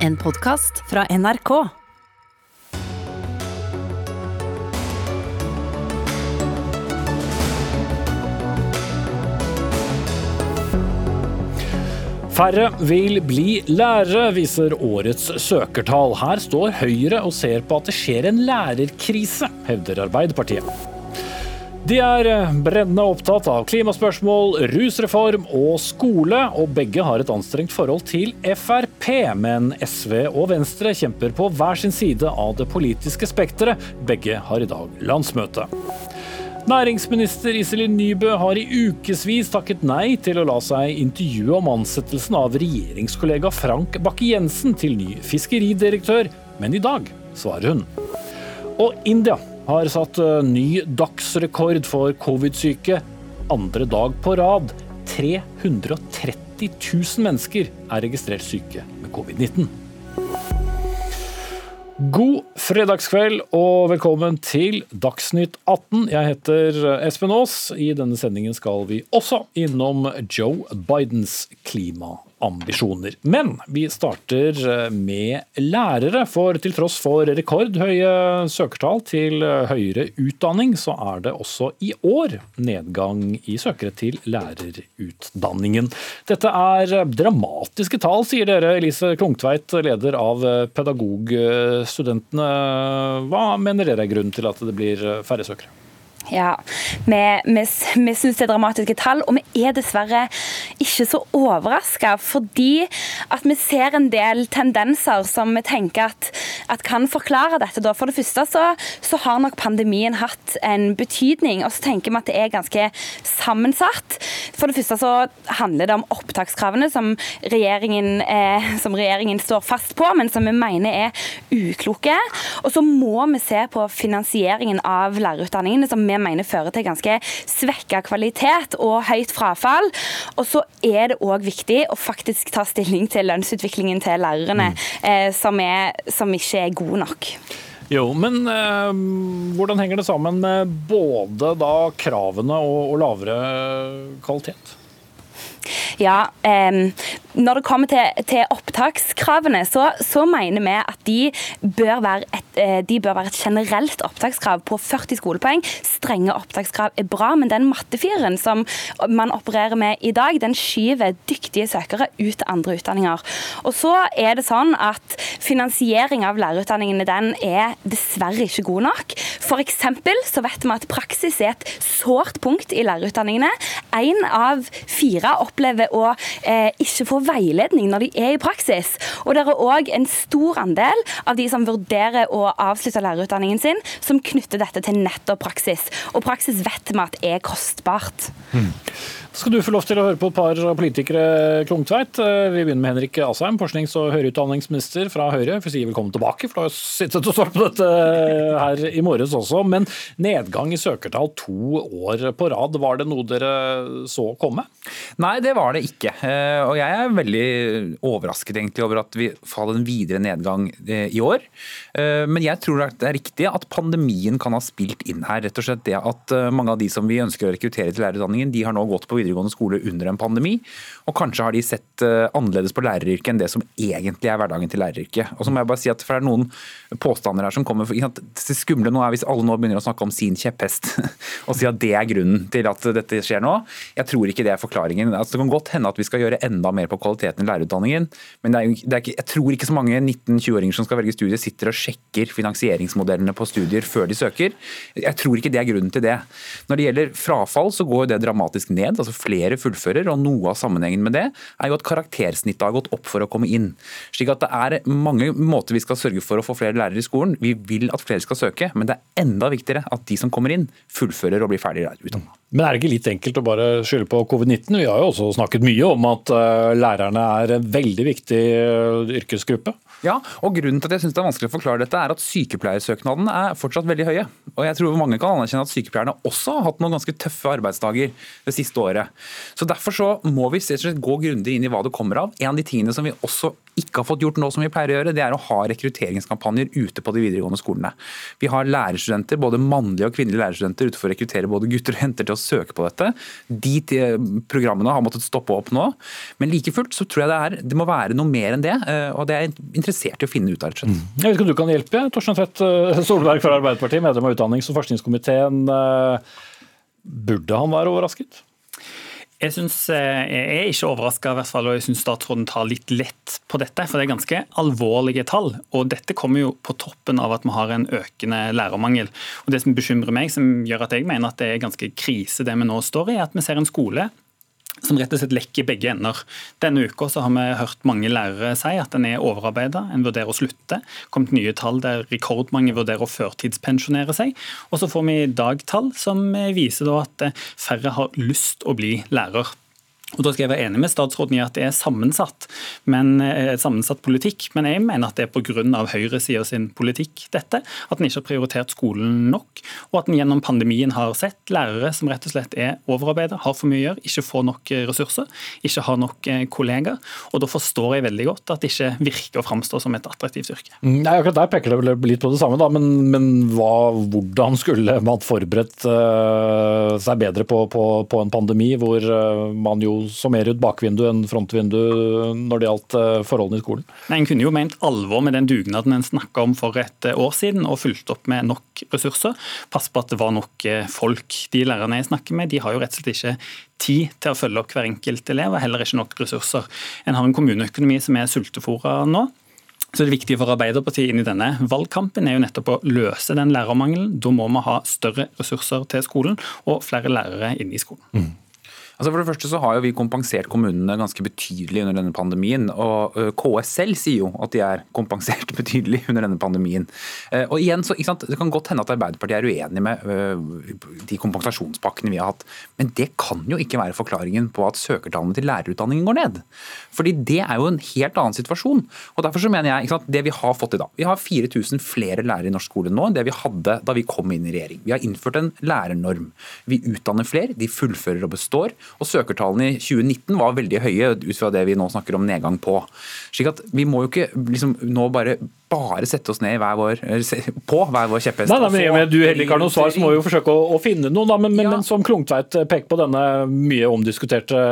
En podkast fra NRK. Færre vil bli lærere, viser årets søkertall. Her står Høyre og ser på at det skjer en lærerkrise, hevder Arbeiderpartiet. De er brennende opptatt av klimaspørsmål, rusreform og skole, og begge har et anstrengt forhold til Frp. Men SV og Venstre kjemper på hver sin side av det politiske spekteret. Begge har i dag landsmøte. Næringsminister Iselin Nybø har i ukevis takket nei til å la seg intervjue om ansettelsen av regjeringskollega Frank Bakke-Jensen til ny fiskeridirektør, men i dag svarer hun. Og India har satt ny dagsrekord for covid-syke andre dag på rad. 330 000 mennesker er registrert syke med covid-19. God fredagskveld og velkommen til Dagsnytt 18. Jeg heter Espen Aas. I denne sendingen skal vi også innom Joe Bidens klimaambisjoner. Men vi starter med lærere, for til tross for rekordhøye søkertall til høyere utdanning, så er det også i år nedgang i søkere til lærerutdanningen. Dette er dramatiske tall, sier dere. Elise Klungtveit, leder av Pedagogstudentene. Hva mener dere er grunnen til at det blir færre søkere? Ja, vi, vi, vi syns det er dramatiske tall, og vi er dessverre ikke så overraska. Fordi at vi ser en del tendenser som vi tenker at, at kan forklare dette. For det første så, så, har nok pandemien hatt en betydning, og så tenker vi at det er ganske sammensatt. For det første så handler det om opptakskravene som regjeringen, eh, som regjeringen står fast på, men som vi mener er ukloke. Og så må vi se på finansieringen av lærerutdanningene. som vi mener fører til ganske svekka kvalitet og høyt frafall. Og så er det òg viktig å faktisk ta stilling til lønnsutviklingen til lærerne, mm. eh, som, er, som ikke er god nok. Jo, men eh, hvordan henger det sammen med både da kravene og, og lavere kvalitet? Ja, eh, Når det kommer til, til opptakskravene, så, så, mener vi at de bør, et, eh, de bør, være et, generelt opptakskrav på 40 skolepoeng. Strenge opptakskrav er bra, men den mattefiren som man opererer med i dag, den skyver dyktige søkere ut til andre utdanninger. Og så er det sånn at Finansiering av lærerutdanningene den er dessverre ikke god nok. F.eks. så vet vi at praksis er et sårt punkt i lærerutdanningene. Én av fire opplever å eh, ikke få veiledning når de er i praksis. Og det er òg en stor andel av de som vurderer å avslutte lærerutdanningen sin, som knytter dette til nettopp praksis. Og praksis vet vi at er kostbart. Skal du få lov til å høre på et par politikere, Klungtveit. Eh, vi begynner med Henrik Asheim, forsknings- og høyere utdanningsminister fra Høyre. Vi sier si velkommen tilbake, for du har sittet og svart på dette eh, her i morges også. Men nedgang i søkertall to år på rad, var det noe dere så komme? Nei, det var det ikke. Eh, og jeg er veldig overrasket egentlig over at vi får en videre nedgang i år. Men jeg tror det er riktig at pandemien kan ha spilt inn her. Rett og slett det at mange av de som vi ønsker å rekruttere til lærerutdanningen, de har nå gått på videregående skole under en pandemi. Og kanskje har de sett eh, annerledes på læreryrket enn det som egentlig er hverdagen til læreryrket. Og så må jeg bare si at for det er noen påstander her som kommer Det skumle nå er hvis alle nå begynner å snakke om sin kjepphest og si at det er grunnen til at dette skjer nå. Jeg tror ikke det er forklaringen. Altså, det kan godt hende at vi skal gjøre enda mer på kvaliteten i lærerutdanningen, men det er, det er ikke, jeg tror ikke så mange 19-20-åringer som skal velge studie, sitter og sjekker finansieringsmodellene på studier før de søker. Jeg tror ikke det er grunnen til det. Når det gjelder frafall, så går det dramatisk ned altså flere fullfører. og Noe av sammenhengen med det er jo at karaktersnittet har gått opp for å komme inn. Slik at Det er mange måter vi skal sørge for å få flere lærere i skolen. Vi vil at flere skal søke, men det er enda viktigere at de som kommer inn, fullfører og blir ferdig utdannet. Men er det ikke litt enkelt å bare skylde på covid-19? Vi har jo også snakket mye om at eh, lærerne er en veldig viktig eh, yrkesgruppe. Ja, og grunnen til at jeg synes det er vanskelig å forklare dette, er at sykepleiersøknadene er fortsatt veldig høye. Og jeg tror mange kan anerkjenne at sykepleierne også har hatt noen ganske tøffe arbeidsdager det siste året. Så Derfor så må vi gå grundig inn i hva det kommer av. En av de tingene som vi også ikke har fått gjort nå som vi pleier å gjøre, det er å ha rekrutteringskampanjer ute på de videregående skolene. Vi har lærerstudenter, både mannlige og kvinnelige lærerstudenter ute for å rekruttere både gutter og jenter til å søke på dette. De programmene har måttet stoppe opp nå. Men like fullt så tror jeg det, er, det må være noe mer enn det. Og det er interessert i å finne ut av. Mm. Jeg vet ikke om du kan hjelpe, Torstein Tvedt Solberg fra Arbeiderpartiet, medlem av utdannings- og forskningskomiteen. Burde han være overrasket? Jeg, synes, eh, jeg er ikke overraska, og jeg syns statsråden tar litt lett på dette. For det er ganske alvorlige tall. Og dette kommer jo på toppen av at vi har en økende lærermangel. Og Det som bekymrer meg, som gjør at jeg mener at det er ganske krise det vi nå står i, er at vi ser en skole som rett og slett lekker begge ender. Denne uka har vi hørt mange lærere si at en er overarbeida, en vurderer å slutte. kommet nye tall der rekordmange vurderer å førtidspensjonere seg. Og så får vi i dag tall som viser at færre har lyst å bli lærer. Og da skal jeg være enig med statsråden i at det er sammensatt, men, eh, sammensatt politikk. Men jeg mener at det er pga. høyresida sin politikk, dette. At en ikke har prioritert skolen nok. Og at en gjennom pandemien har sett lærere som rett og slett er overarbeida, har for mye å gjøre, ikke får nok eh, ressurser, ikke har nok eh, kollegaer. Og da forstår jeg veldig godt at det ikke virker å framstå som et attraktivt yrke. Mm, nei, akkurat Der peker det vel litt på det samme, da. Men, men hva, hvordan skulle man forberedt uh, seg bedre på, på, på en pandemi hvor uh, man jo så mer ut bakvindu enn frontvindu når det gjaldt eh, forholdene i skolen? Nei, En kunne jo ment alvor med den dugnaden en snakka om for et eh, år siden, og fulgt opp med nok ressurser. Pass på at det var nok eh, folk. De lærerne jeg snakker med, de har jo rett og slett ikke tid til å følge opp hver enkelt elev, og heller ikke nok ressurser. En har en kommuneøkonomi som er sultefòra nå. Så det viktige for Arbeiderpartiet inn i denne valgkampen er jo nettopp å løse den lærermangelen. Da må vi ha større ressurser til skolen og flere lærere inne i skolen. Mm. Altså for det første så har jo vi kompensert kommunene ganske betydelig under denne pandemien. og KS selv sier jo at de er kompensert betydelig under denne pandemien. Og igjen, så, Det kan godt hende at Arbeiderpartiet er uenig med de kompensasjonspakkene vi har hatt, men det kan jo ikke være forklaringen på at søkertallene til lærerutdanningen går ned. Fordi det er jo en helt annen situasjon. Og derfor så mener jeg det Vi har fått i dag, vi har 4000 flere lærere i norsk skole nå enn det vi hadde da vi kom inn i regjering. Vi har innført en lærernorm. Vi utdanner flere, de fullfører og består. Og søkertallene i 2019 var veldig høye ut fra det vi nå snakker om nedgang på. Slik at vi må jo ikke liksom nå bare bare sette oss ned hver vår, på hver vår kjepphest. Nei, nei, men, men du heller ikke har noe svar, så må vi jo forsøke å, å finne noe. Da. Men, men, ja. men som Klungtveit peker på denne mye omdiskuterte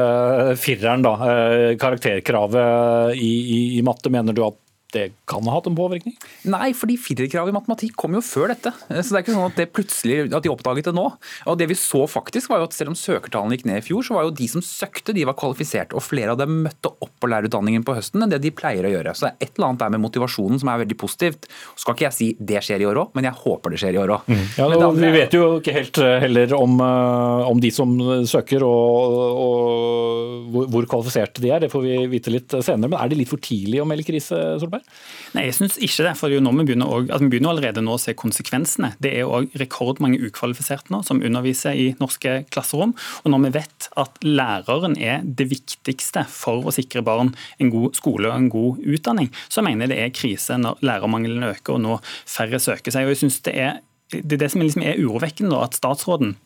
fireren, da, eh, karakterkravet i, i, i matte, mener du at det kan ha hatt en påvirkning? Nei, fordi firerkravet i matematikk kom jo før dette. Så det er ikke sånn at det plutselig at de oppdaget det nå. Og det vi så faktisk var jo at Selv om søkertallene gikk ned i fjor, så var jo de som søkte, de var kvalifisert. Og flere av dem møtte opp på lærerutdanningen på høsten enn det de pleier å gjøre. Så det er et eller annet der med motivasjonen som er veldig positivt. Så skal ikke jeg si det skjer i år òg, men jeg håper det skjer i år òg. Mm. Ja, vi vet jo ikke helt eh, heller om, eh, om de som søker og, og hvor kvalifiserte de er. Det får vi vite litt senere. Men er det litt for tidlig å melde krise, Solberg? Solberg? Nei, jeg synes ikke det. for vi begynner, også, altså vi begynner allerede nå å se konsekvensene. Det er òg rekordmange ukvalifiserte nå som underviser i norske klasserom. Og når vi vet at læreren er det viktigste for å sikre barn en god skole og en god utdanning, så mener jeg det er krise når lærermangelen øker og nå færre søker seg. Og jeg synes Det er det, er det som liksom er urovekkende, at statsråden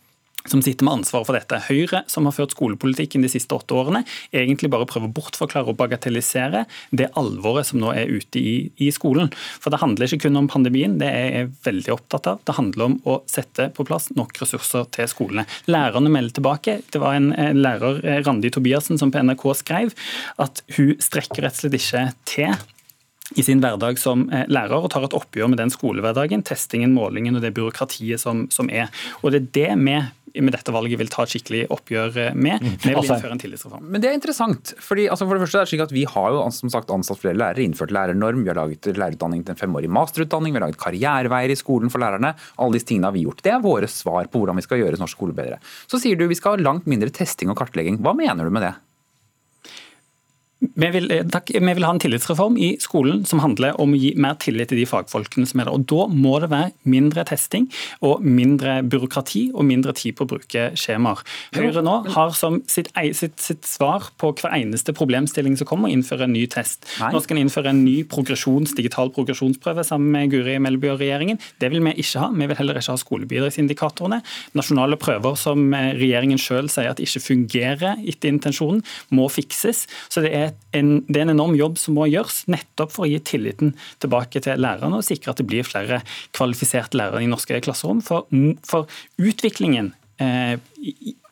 som sitter med ansvaret for dette. Høyre, som har ført skolepolitikken de siste åtte årene, egentlig bare prøver å bortforklare og bagatellisere det alvoret som nå er ute i, i, skolen. For det handler ikke kun om pandemien, det er jeg veldig opptatt av. Det handler om å sette på plass nok ressurser til skolene. Lærerne melder tilbake. Det var en, lærer, eh, Randi Tobiassen, som på NRK skrev at hun strekker rett og slett ikke til i sin hverdag som eh, lærer og tar et oppgjør med den skolehverdagen, testingen, målingen og det byråkratiet som, som er. Og det er det vi med dette valget vil ta et skikkelig oppgjør med. Mm. Vi vil altså, innføre en tillitsreform. Men det er interessant. fordi altså for det første er det slik at Vi har jo som sagt ansatt flere lærere, innført lærernorm, vi har laget lærerutdanning til en femårig masterutdanning, vi har laget karriereveier i skolen for lærerne. Alle disse tingene har vi gjort. Det er våre svar på hvordan vi skal gjøre norsk skole bedre. Så sier du vi skal ha langt mindre testing og kartlegging. Hva mener du med det? Vi vil, eh, takk, vi vil, ha en tillitsreform i skolen som handler om å gi mer tillit til de fagfolkene som er der. Og Da må det være mindre testing og mindre byråkrati og mindre tid på å bruke skjemaer. Høyre nå har som sitt, sitt, sitt svar på hver eneste problemstilling som kommer, å innføre en ny test. Nei. Nå skal en innføre en ny progresjons, digital progresjonsprøve sammen med Guri Melby og regjeringen. Det vil vi ikke ha. Vi vil heller ikke ha skolebidragsindikatorene. Nasjonale prøver som regjeringen selv sier at ikke fungerer etter intensjonen, må fikses. Så det er en, det er en enorm jobb som må gjøres, nettopp for å gi tilliten tilbake til lærerne og sikre at det blir flere kvalifiserte lærere i norske klasserom. For, for utviklingen eh,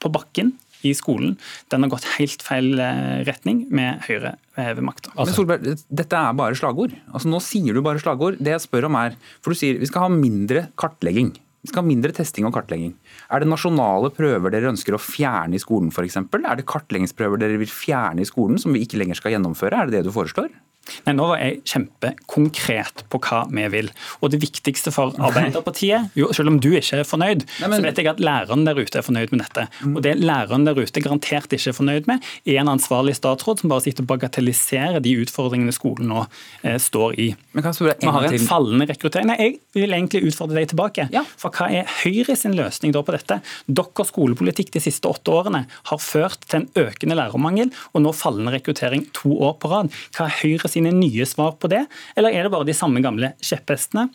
på bakken i skolen, den har gått helt feil eh, retning med Høyre ved makta. Men Solberg, dette er bare slagord. Altså Nå sier du bare slagord. Det jeg spør om er, for du sier vi skal ha mindre kartlegging. Vi skal ha mindre testing og kartlegging. Er det nasjonale prøver dere ønsker å fjerne i skolen f.eks.? Er det kartleggingsprøver dere vil fjerne i skolen som vi ikke lenger skal gjennomføre? Er det det du foreslår? Nei, Nå var jeg kjempekonkret på hva vi vil. Og det viktigste for Arbeiderpartiet jo, Selv om du ikke er fornøyd, Nei, men... så vet jeg at læreren der ute er fornøyd med dette. Mm. Og det læreren der ute garantert ikke er fornøyd med, er en ansvarlig statsråd som bare sitter og bagatelliserer de utfordringene skolen nå eh, står i. Men kan jeg Vi har en fallende rekruttering. Nei, Jeg vil egentlig utfordre deg tilbake. Ja. For hva er Høyre sin løsning da på dette? Deres skolepolitikk de siste åtte årene har ført til en økende lærermangel og nå fallende rekruttering to år på rad. Hva er Høyre sin sine nye svar på det, eller er det bare de samme gamle kjepphestene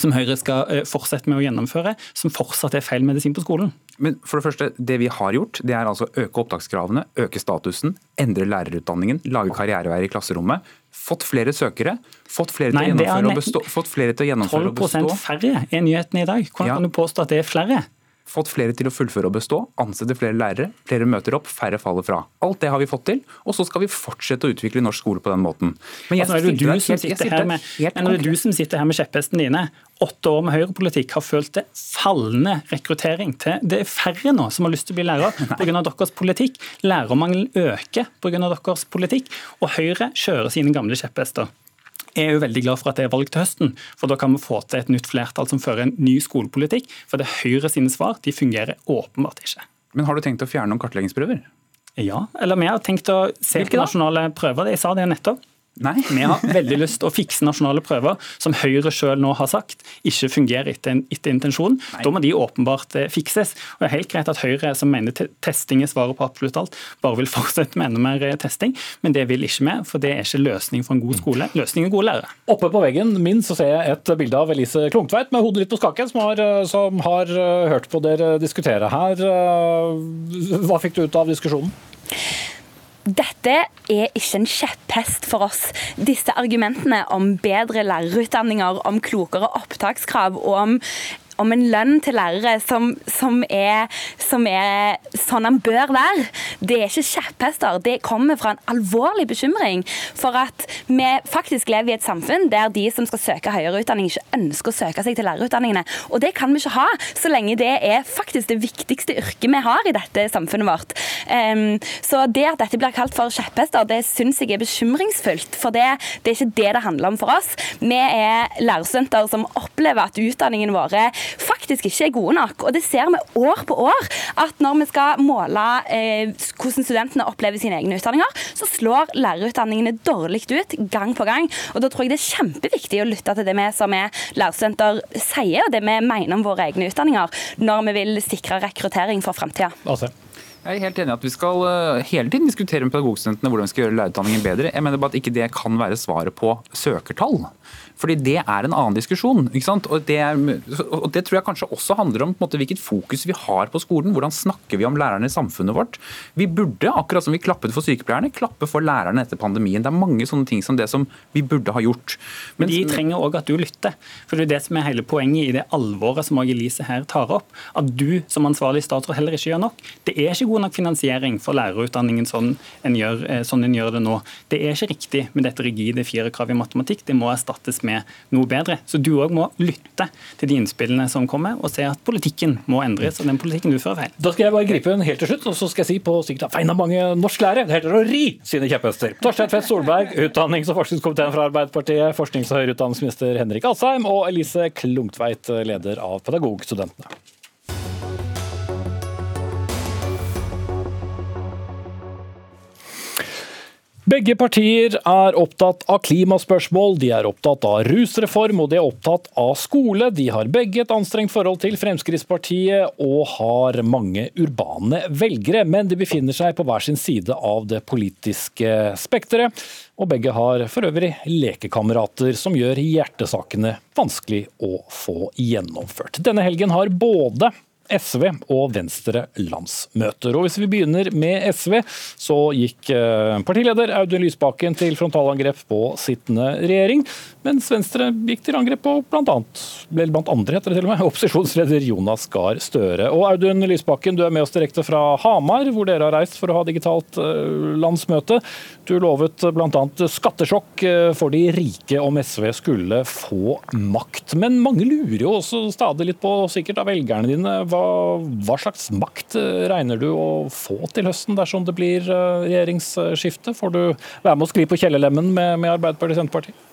som Høyre skal eh, fortsette med å gjennomføre, som fortsatt er feil medisin på skolen? Men for Det første, det vi har gjort, det er altså øke opptakskravene, øke statusen, endre lærerutdanningen, lage karriereveier i klasserommet. Fått flere søkere, fått flere til å gjennomføre og bestå. Fått flere til å gjennomføre og bestå. 12 færre er nyheten i dag. Hvordan ja. kan du påstå at det er flere? Fått flere til å fullføre og bestå, ansette flere lærere, flere møter opp, færre faller fra. Alt det har vi fått til, og så skal vi fortsette å utvikle norsk skole på den måten. Men altså, er det du, som sitter, her med, men er det du som sitter her med kjepphestene dine. Åtte år med høyrepolitikk har følt det fallende rekruttering til Det er færre nå som har lyst til å bli lærer pga. deres politikk. Lærermangelen øker pga. deres politikk, og Høyre kjører sine gamle kjepphester. Jeg er jo veldig glad for at det er valg til høsten, for da kan vi få til et nytt flertall som fører en ny skolepolitikk. For det Høyre sine svar de fungerer åpenbart ikke. Men har du tenkt å fjerne noen kartleggingsprøver? Ja, eller vi har tenkt å se Hvilke på nasjonale prøver. Jeg sa det nettopp. Nei. Vi har veldig lyst til å fikse nasjonale prøver, som Høyre selv nå har sagt ikke fungerer etter, etter intensjonen. Da må de åpenbart eh, fikses. Og Det er helt greit at Høyre, som mener testing er svaret på absolutt alt, bare vil fortsette med enda mer eh, testing, men det vil ikke vi, for det er ikke løsning for en god skole. Løsning er gode lærere. Oppe på veggen min så ser jeg et bilde av Elise Klungtveit med hodet litt på skaken, som har, eh, som har hørt på dere diskutere her. Hva fikk du ut av diskusjonen? Dette er ikke en kjepphest for oss. Disse argumentene om bedre lærerutdanninger, om klokere opptakskrav og om om en lønn til lærere som, som, er, som, er, sånn den bør være. Det er ikke kjepphester. Det kommer fra en alvorlig bekymring for at vi faktisk lever i et samfunn der de som skal søke høyere utdanning, ikke ønsker å søke seg til lærerutdanningene. Og det kan vi ikke ha, så lenge det er faktisk det viktigste yrket vi har i dette samfunnet vårt. Um, så det at dette blir kalt for kjepphester, det syns jeg er bekymringsfullt. For det, det er ikke det det handler om for oss. Vi er lærerstudenter som opplever at utdanningen våre faktisk ikke er gode nok. Og det ser vi år på år, at når vi skal måle eh, hvordan studentene opplever sine egne utdanninger, så slår lærerutdanningene dårlig ut gang på gang. Og da tror jeg det er kjempeviktig å lytte til det vi som er lærerstudenter sier, og det vi mener om våre egne utdanninger, når vi vil sikre rekruttering for framtida. Jeg er helt enig i at vi skal eh, hele tiden diskutere med pedagogstudentene hvordan vi skal gjøre lærerutdanningen bedre. Jeg mener bare at ikke det kan være svaret på søkertall. Fordi det er en annen diskusjon. ikke sant? Og det, er, og det tror jeg kanskje også handler om måte, hvilket fokus vi har på skolen. Hvordan snakker vi om lærerne i samfunnet vårt? Vi burde, akkurat som vi klappet for sykepleierne, klappe for lærerne etter pandemien. Det er mange sånne ting som det som vi burde ha gjort. Men de trenger òg at du lytter. For det er det som er hele poenget i det alvoret som Elise her tar opp. At du som ansvarlig statsråd heller ikke gjør nok. Det er ikke god nok finansiering for lærerutdanningen sånn en gjør, eh, sånn en gjør det nå. Det er ikke riktig med dette rigide firekravet i matematikk. Det må erstattes med noe bedre. Så du òg må lytte til de innspillene som kommer, og se at politikken må endres. og den politikken du fører feil. Da skal jeg bare gripe inn helt til slutt, og så skal jeg si på sikkert av vegne av mange norsklærere det heter å ri sine kjepphester. Torstein Tvedt Solberg, utdannings- og forskningskomiteen fra Arbeiderpartiet, forsknings- og høyere utdanningsminister Henrik Asheim og Elise Klungtveit, leder av Pedagogstudentene. Begge partier er opptatt av klimaspørsmål, de er opptatt av rusreform og de er opptatt av skole. De har begge et anstrengt forhold til Fremskrittspartiet og har mange urbane velgere. Men de befinner seg på hver sin side av det politiske spekteret. Og begge har for øvrig lekekamerater som gjør hjertesakene vanskelig å få gjennomført. Denne helgen har både SV og Venstre landsmøter. Og hvis vi begynner med SV, så gikk eh, partileder Audun Lysbakken til frontalangrep på sittende regjering, mens Venstre gikk til angrep på annet, blant andre heter det til og med, opposisjonsleder Jonas Gahr Støre. Og Audun Lysbakken, du er med oss direkte fra Hamar, hvor dere har reist for å ha digitalt eh, landsmøte. Du lovet bl.a. skattesjokk eh, for de rike om SV skulle få makt. Men mange lurer jo også stadig litt på, sikkert av velgerne dine, hva, hva, slags makt eh, regner du å få til høsten dersom det blir regjeringsskifte? Får du være med å skli på kjellerlemmen med, med Arbeiderpartiet og Senterpartiet?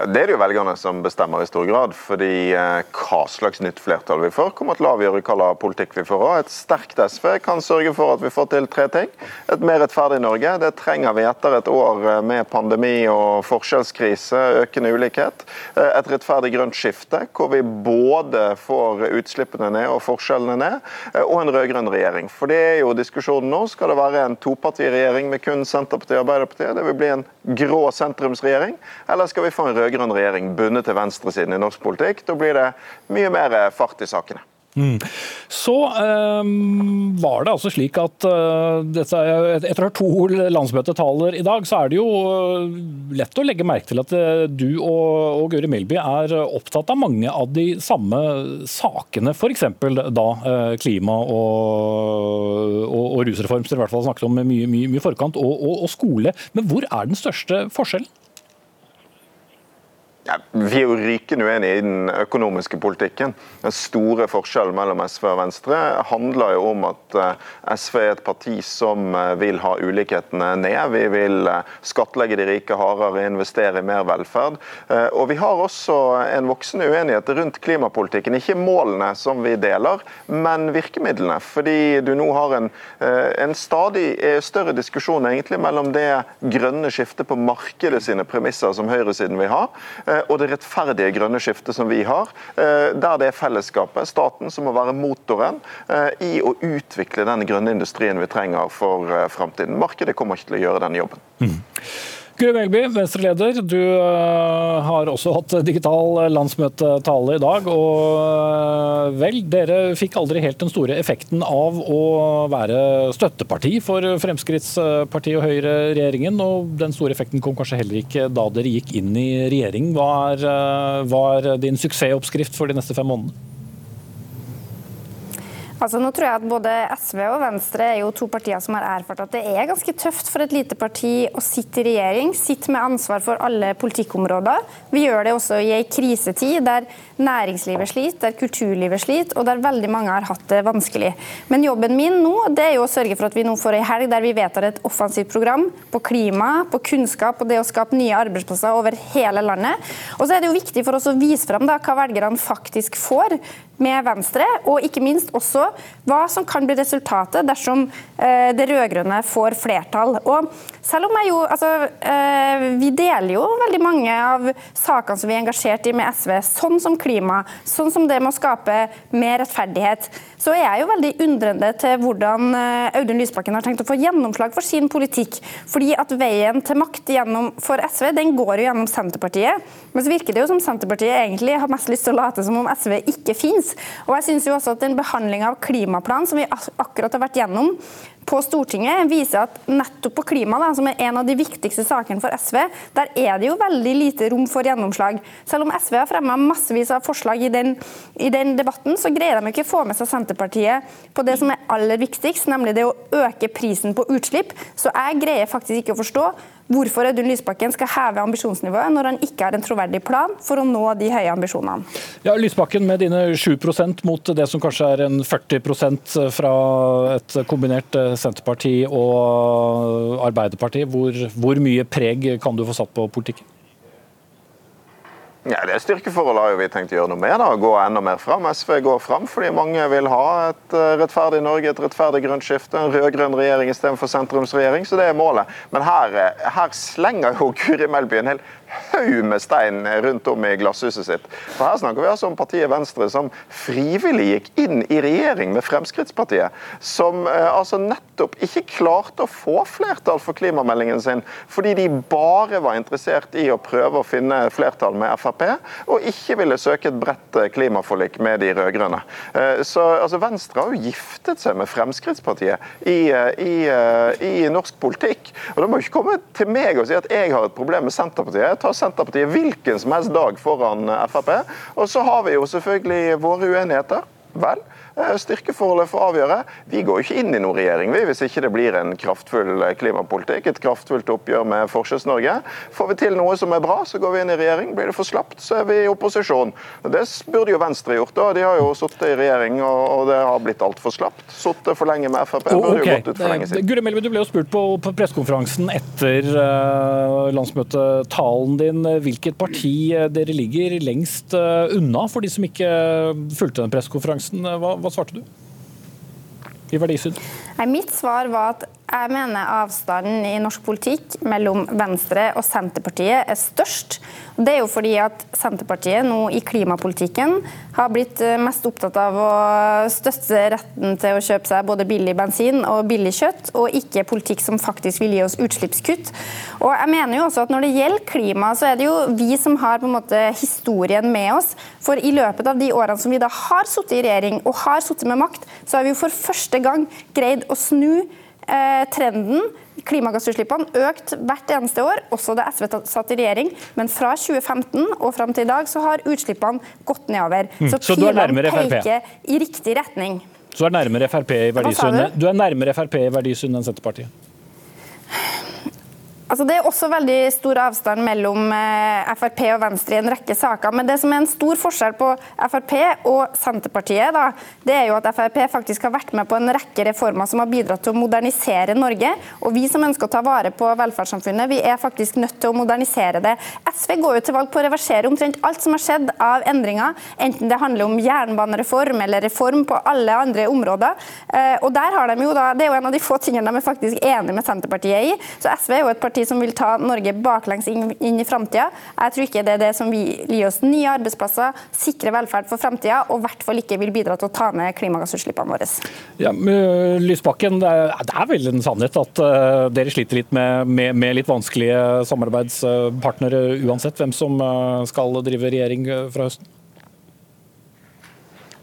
Det er det jo velgerne som bestemmer i stor grad. fordi eh, Hva slags nytt flertall vi får, kommer til å avgjøre hva slags politikk vi får. Et sterkt SV kan sørge for at vi får til tre ting. Et mer rettferdig Norge. Det trenger vi etter et år eh, med pandemi og forskjellskrise, økende ulikhet. Eh, et rettferdig grønt skifte, hvor vi både får utslippene ned og forskjellene ned. Og en rød-grønn regjering. For det er jo diskusjonen nå. Skal det være en topartiregjering med kun Senterpartiet og Arbeiderpartiet? Det vil bli en grå sentrumsregjering. Eller skal vi få en rød rød-grønn regjering bundet til venstresiden i norsk politikk. Da blir det mye mer fart i sakene. Mm. Så um, var det altså slik at uh, dette, etter ha to landsmøtetaler i dag, så er det jo uh, lett å legge merke til at uh, du og, og Guri Melby er opptatt av mange av de samme sakene, f.eks. da klima og, og, og rusreform, som dere i hvert fall snakket om mye, mye, forkant, og, og skole. Men hvor er den største forskjellen? Ja, vi er jo rykende uenige i den økonomiske politikken. Den store forskjellen mellom SV og Venstre handler jo om at eh, SV er et parti som eh, vil ha ulikhetene ned. Vi vil eh, skattlegge de rike hardere, investere i mer velferd. Og vi har også en voksende uenighet rundt klimapolitikken. Ikke målene som vi deler, men virkemidlene. Fordi du nå har en, en stadig større diskusjon egentlig mellom det grønne skiftet på markedet sine premisser som høyresiden vil ha, og det rettferdige grønne skiftet som vi har, eh, der det er fellesskapet, staten, som må være motoren eh, i å utvikle den grønne industrien vi trenger for eh, framtiden. Markedet kommer ikke til å gjøre den jobben. Mm. Guri Melby, Venstre-leder. Du har også hatt digital landsmøtetale i dag. Og vel, dere fikk aldri helt den store effekten av å være støtteparti for Fremskrittspartiet og Høyre-regjeringen. Og den store effekten kom kanskje heller ikke da dere gikk inn i regjering. Hva er, hva er din suksessoppskrift for de neste fem månedene? Altså, nå tror jeg at Både SV og Venstre er jo to partier som har erfart at det er ganske tøft for et lite parti å sitte i regjering, sitte med ansvar for alle politikkområder. Vi gjør det også i en krisetid der næringslivet sliter, der kulturlivet sliter, og der veldig mange har hatt det vanskelig. Men jobben min nå det er jo å sørge for at vi nå får en helg der vi vedtar et offensivt program på klima, på kunnskap og det å skape nye arbeidsplasser over hele landet. Og så er det jo viktig for oss å vise fram da, hva velgerne faktisk får med Venstre, og ikke minst også hva som kan bli resultatet dersom eh, det rød-grønne får flertall. Og selv om jeg jo, altså, eh, Vi deler jo veldig mange av sakene som vi er engasjert i med SV, sånn som klima, sånn som det med å skape mer rettferdighet. Så er jeg jo veldig undrende til hvordan eh, Audun Lysbakken har tenkt å få gjennomslag for sin politikk. Fordi at veien til makt gjennom, for SV den går jo gjennom Senterpartiet. Men så virker det jo som Senterpartiet egentlig har mest lyst til å late som om SV ikke Og jeg synes jo også at den behandlinga av klimaplan som vi akkurat har vært gjennom, på Stortinget viser at nettopp på klima, da, som er en av de viktigste sakene for SV, der er det jo veldig lite rom for gjennomslag. Selv om SV har fremma massevis av forslag i den, i den, debatten, så greier de ikke å få med seg Senterpartiet på det som er aller viktigst, nemlig det å øke prisen på utslipp. Så jeg greier faktisk ikke å forstå hvorfor Audun Lysbakken skal heve ambisjonsnivået når han ikke har en troverdig plan for å nå de høye ambisjonene. Ja, Lysbakken, med dine 7% mot det som kanskje er en 40 fra et kombinert eh, Senterparti og Arbeiderparti, hvor, hvor mye preg kan du få satt på politikken? Ja, Det styrkeforholdet har jo vi tenkt å gjøre noe med. da, Gå enda mer fram. SV går fram fordi mange vil ha et eh, rettferdig Norge, et rettferdig grønt skifte, en rød-grønn regjering istedenfor sentrumsregjering. Så det er målet. Men her, eh, her slenger jo Guri Melby en hel haug med stein rundt om i glasshuset sitt. For Her snakker vi altså om partiet Venstre som frivillig gikk inn i regjering med Fremskrittspartiet. Som eh, altså nettopp ikke klarte å få flertall for klimameldingen sin fordi de bare var interessert i å prøve å finne flertall med Frp, og ikke ville søke et bredt eh, klimaforlik med de rød-grønne. Eh, så altså, Venstre har jo giftet seg med Fremskrittspartiet i, i, i norsk politikk. Og Da må ikke komme til meg og si at jeg har et problem med Senterpartiet. Tar Senterpartiet hvilken som helst dag foran Frp. Og så har vi jo selvfølgelig våre uenigheter. Vel, styrkeforholdet får avgjøre. Vi går jo ikke inn i noen regjering vi, hvis ikke det blir en kraftfull eh, klimapolitikk, et kraftfullt oppgjør med Forskjells-Norge. Får vi til noe som er bra, så går vi inn i regjering. Blir det for slapt, så er vi i opposisjon. Det burde jo Venstre gjort. da. De har jo sittet i regjering, og det har blitt altfor slapt. Sittet for lenge med Frp. Burde okay. jo gått ut for lenge siden. Guri Melby, du ble jo spurt på, på pressekonferansen etter uh, landsmøtetalen din hvilket parti dere ligger lengst unna, for de som ikke fulgte den pressekonferansen. Hva, hva svarte du? I verdisyn? Mitt svar var at jeg mener avstanden i norsk politikk mellom Venstre og Senterpartiet er størst. Det er jo fordi at Senterpartiet nå i klimapolitikken har blitt eh, mest opptatt av å støtte retten til å kjøpe seg både billig bensin og billig kjøtt, og ikke politikk som faktisk vil gi oss utslippskutt. Og jeg mener jo også at Når det gjelder klima, så er det jo vi som har på en måte historien med oss. For i løpet av de årene som vi da har sittet i regjering og har sittet med makt, så har vi jo for første gang greid å snu Eh, trenden. Klimagassutslippene økt hvert eneste år, også da SV satt i regjering. Men fra 2015 og fram til i dag så har utslippene gått nedover. Mm. Så, så pilene peker i riktig retning. Så du er nærmere Frp i verdisyn, du er nærmere Frp i verdisyn enn Senterpartiet? Altså, det er også veldig stor avstand mellom eh, Frp og Venstre i en rekke saker. Men det som er en stor forskjell på Frp og Senterpartiet, da, det er jo at Frp faktisk har vært med på en rekke reformer som har bidratt til å modernisere Norge. Og vi som ønsker å ta vare på velferdssamfunnet, vi er faktisk nødt til å modernisere det. SV går jo til valg på å reversere omtrent alt som har skjedd av endringer, enten det handler om jernbanereform eller reform på alle andre områder. Eh, og der har de jo da, Det er jo en av de få tingene de er faktisk enige med Senterpartiet i. Så SV er jo et parti parti som vil ta Norge baklengs inn, inn i framtida. Jeg tror ikke det er det som vil gi oss nye arbeidsplasser, sikre velferd for framtida, og i hvert fall ikke vil bidra til å ta ned klimagassutslippene våre. Ja, Lysbakken, det er, vel en sannhet at uh, dere sliter litt med, med, med, litt vanskelige samarbeidspartnere uansett hvem som uh, skal drive regjering fra høsten?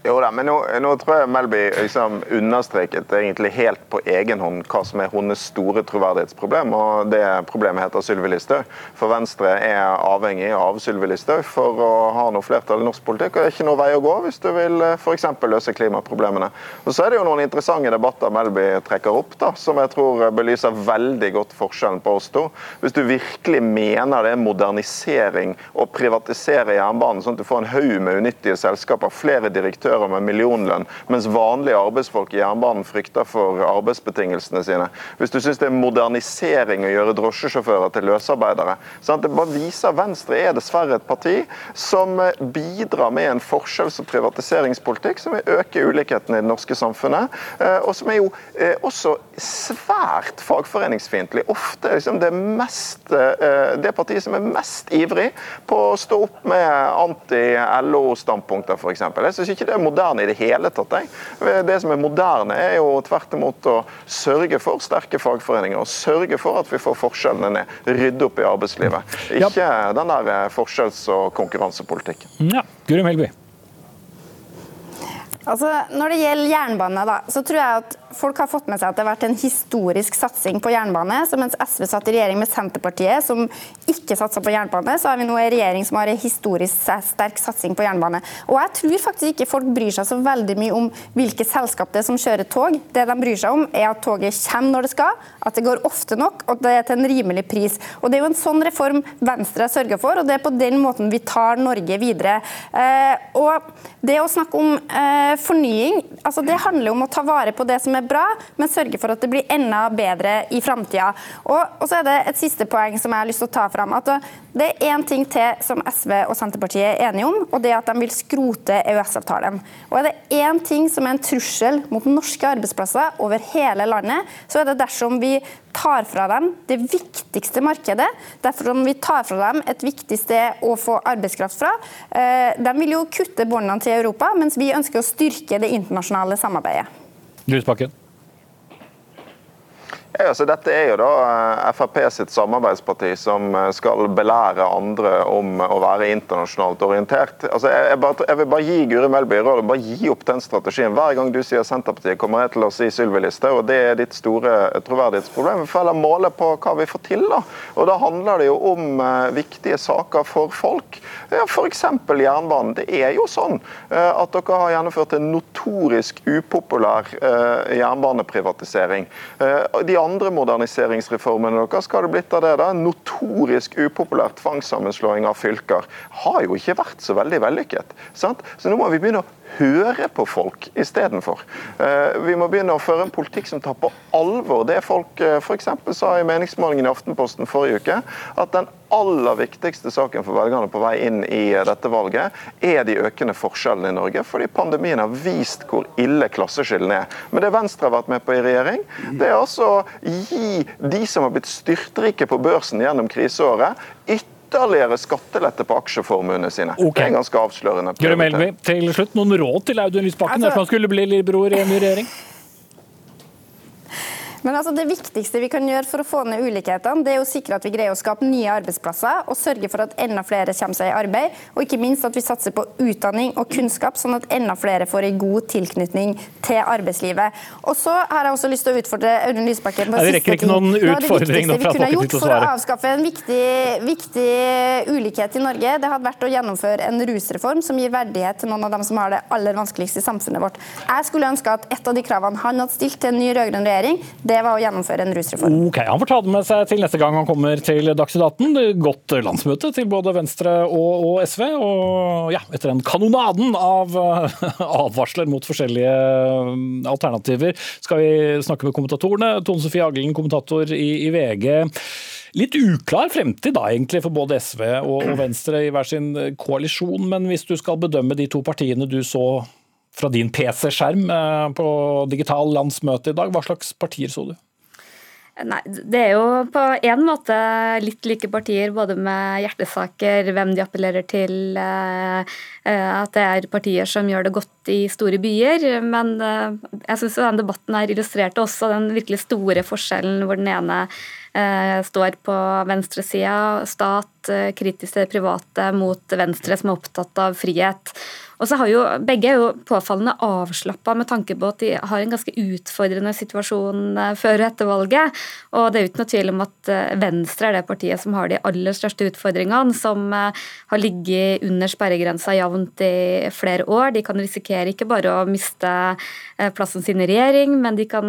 Jo da, men nå, nå, tror jeg Melby liksom understreket egentlig helt på egen hånd hva som er hennes store troverdighetsproblem, og det problemet heter Sylvi Listhaug. For Venstre er avhengig av Sylvi Listhaug for å ha noe flertall i norsk politikk, og det er ikke noe vei å gå hvis du vil eh, f.eks. løse klimaproblemene. Og Så er det jo noen interessante debatter Melby trekker opp, da, som jeg tror belyser veldig godt forskjellen på oss to. Hvis du virkelig mener det er modernisering å privatisere jernbanen, sånn at du får en haug med unyttige selskaper, flere direktører direktører med millionlønn, mens vanlige arbeidsfolk i jernbanen frykter for arbeidsbetingelsene sine. Hvis du syns det er modernisering å gjøre drosjesjåfører til løsarbeidere. Sant? Det bare viser Venstre er dessverre et parti som bidrar med en forskjells- og privatiseringspolitikk som vil øke ulikhetene i det norske samfunnet, eh, og som er jo eh, også svært fagforeningsfiendtlig. Ofte liksom det, mest, eh, det partiet som er mest ivrig på å stå opp med anti-LO-standpunkter, f.eks. Jeg syns ikke det er moderne i det hele tatt. Jeg. Det som er moderne, er jo tvert imot å sørge for sterke fagforeninger. og Sørge for at vi får forskjellene ned. Rydde opp i arbeidslivet. Ikke ja. den der forskjells- og konkurransepolitikken. Ja, Guri Melby. Altså, når det gjelder jernbane, da, så tror jeg at folk har fått med seg at det har vært en historisk satsing på jernbane. Så mens SV satt i regjering med Senterpartiet, som ikke satsa på jernbane, så har vi nå en regjering som har en historisk sterk satsing på jernbane. Og jeg tror faktisk ikke folk bryr seg så veldig mye om hvilke selskap det er som kjører tog. Det de bryr seg om, er at toget kommer når det skal, at det går ofte nok, og at det er til en rimelig pris. Og Det er jo en sånn reform Venstre har sørga for, og det er på den måten vi tar Norge videre. Eh, og det å snakke om eh, fornying, altså det handler om å ta vare på det som er bra, men sørge for at det blir enda bedre i framtida. Og, og, så er det et siste poeng som jeg har lyst til å ta fram. at Det er én ting til som SV og Senterpartiet er enige om, og det er at de vil skrote EØS-avtalen. Og er det én ting som er en trussel mot norske arbeidsplasser over hele landet, så er det dersom vi tar fra dem det viktigste markedet. Derfor om vi tar fra dem et viktig sted å få arbeidskraft fra. Eh, de vil jo kutte båndene til Europa, mens vi ønsker å styrke det internasjonale samarbeidet. Lysbakken. Ja, altså, dette er jo da eh, Frp sitt samarbeidsparti som eh, skal belære andre om å være internasjonalt orientert. Altså, jeg, jeg, bare, jeg vil bare gi Guri Melby råd bare gi opp den strategien. Hver gang du sier Senterpartiet, kommer jeg til å si Sylvi Listhaug, og det er ditt store troverdighetsproblem. Vi får heller på hva vi får til, da. Og da handler det jo om viktige saker for folk. Ja, F.eks. jernbanen. Det er jo sånn at dere har gjennomført en notorisk upopulær jernbaneprivatisering. de andre moderniseringsreformene deres, hva har det blitt av det? da? Notorisk upopulær tvangssammenslåing av fylker har jo ikke vært så veldig vellykket. Sant? Så nå må vi begynne å høre på folk istedenfor. Uh, vi må begynne å føre en politikk som tar på alvor det folk uh, f.eks. sa i meningsmålingen i Aftenposten forrige uke, at den aller viktigste saken for velgerne på vei inn i uh, dette valget, er de økende forskjellene i Norge. Fordi pandemien har vist hvor ille klasseskillene er. Men det Venstre har vært med på i regjering, det er altså å gi de som har blitt styrtrike på børsen gjennom kriseåret, ytterligere ytterligere skattelette på aksjeformuene sine. Okay. Det er ganske avslørende. Melby, til slutt noen råd til Audun Lysbakken altså, dersom han skulle bli lillebror i en ny regjering? Men altså Det viktigste vi kan gjøre for å få ned ulikhetene, det er å sikre at vi greier å skape nye arbeidsplasser og sørge for at enda flere kommer seg i arbeid. Og ikke minst at vi satser på utdanning og kunnskap, sånn at enda flere får en god tilknytning til arbeidslivet. Og så har jeg også lyst til å utfordre Audun Lysbakken på det rekker ikke noen utfordring nå fra gjort for å avskaffe en viktig, viktig ulikhet i Norge, det hadde vært å gjennomføre en rusreform som gir verdighet til noen av dem som har det aller vanskeligst i samfunnet vårt. Jeg skulle ønske at et av de kravene han hadde stilt til en ny rød-grønn regjering, det det var å gjennomføre en rusreform. Ok, Han får ta det med seg til neste gang han kommer til Dagsnytt 18. Godt landsmøte til både Venstre og, og, SV. Og ja, etter den kanonaden av advarsler mot forskjellige um, alternativer, skal vi snakke med kommentatorene. Tone Sofie Aglen, kommentator i, i VG. Litt uklar fremtid da, egentlig for både SV og, og Venstre i hver sin koalisjon, men hvis du skal bedømme de to partiene du så fra din PC-skjerm eh, på digital landsmøte i dag. Hva slags partier så du? Nei, Det er jo på en måte litt like partier, både med hjertesaker, hvem de appellerer til, eh, eh, at det er partier som gjør det godt i store byer. Men jeg syns den debatten her illustrerte også den virkelig store forskjellen hvor den ene står på venstresida, stat, kritisk til det private, mot venstre som er opptatt av frihet. Og så har jo Begge er jo påfallende avslappa med tanke på at de har en ganske utfordrende situasjon eh, før og etter valget. Og det er uten noe tvil om at eh, Venstre er det partiet som har de aller største utfordringene, som eh, har ligget under sperregrensa jevnt i flere år. De kan risikere ikke bare å miste plassen sin i regjering, men de kan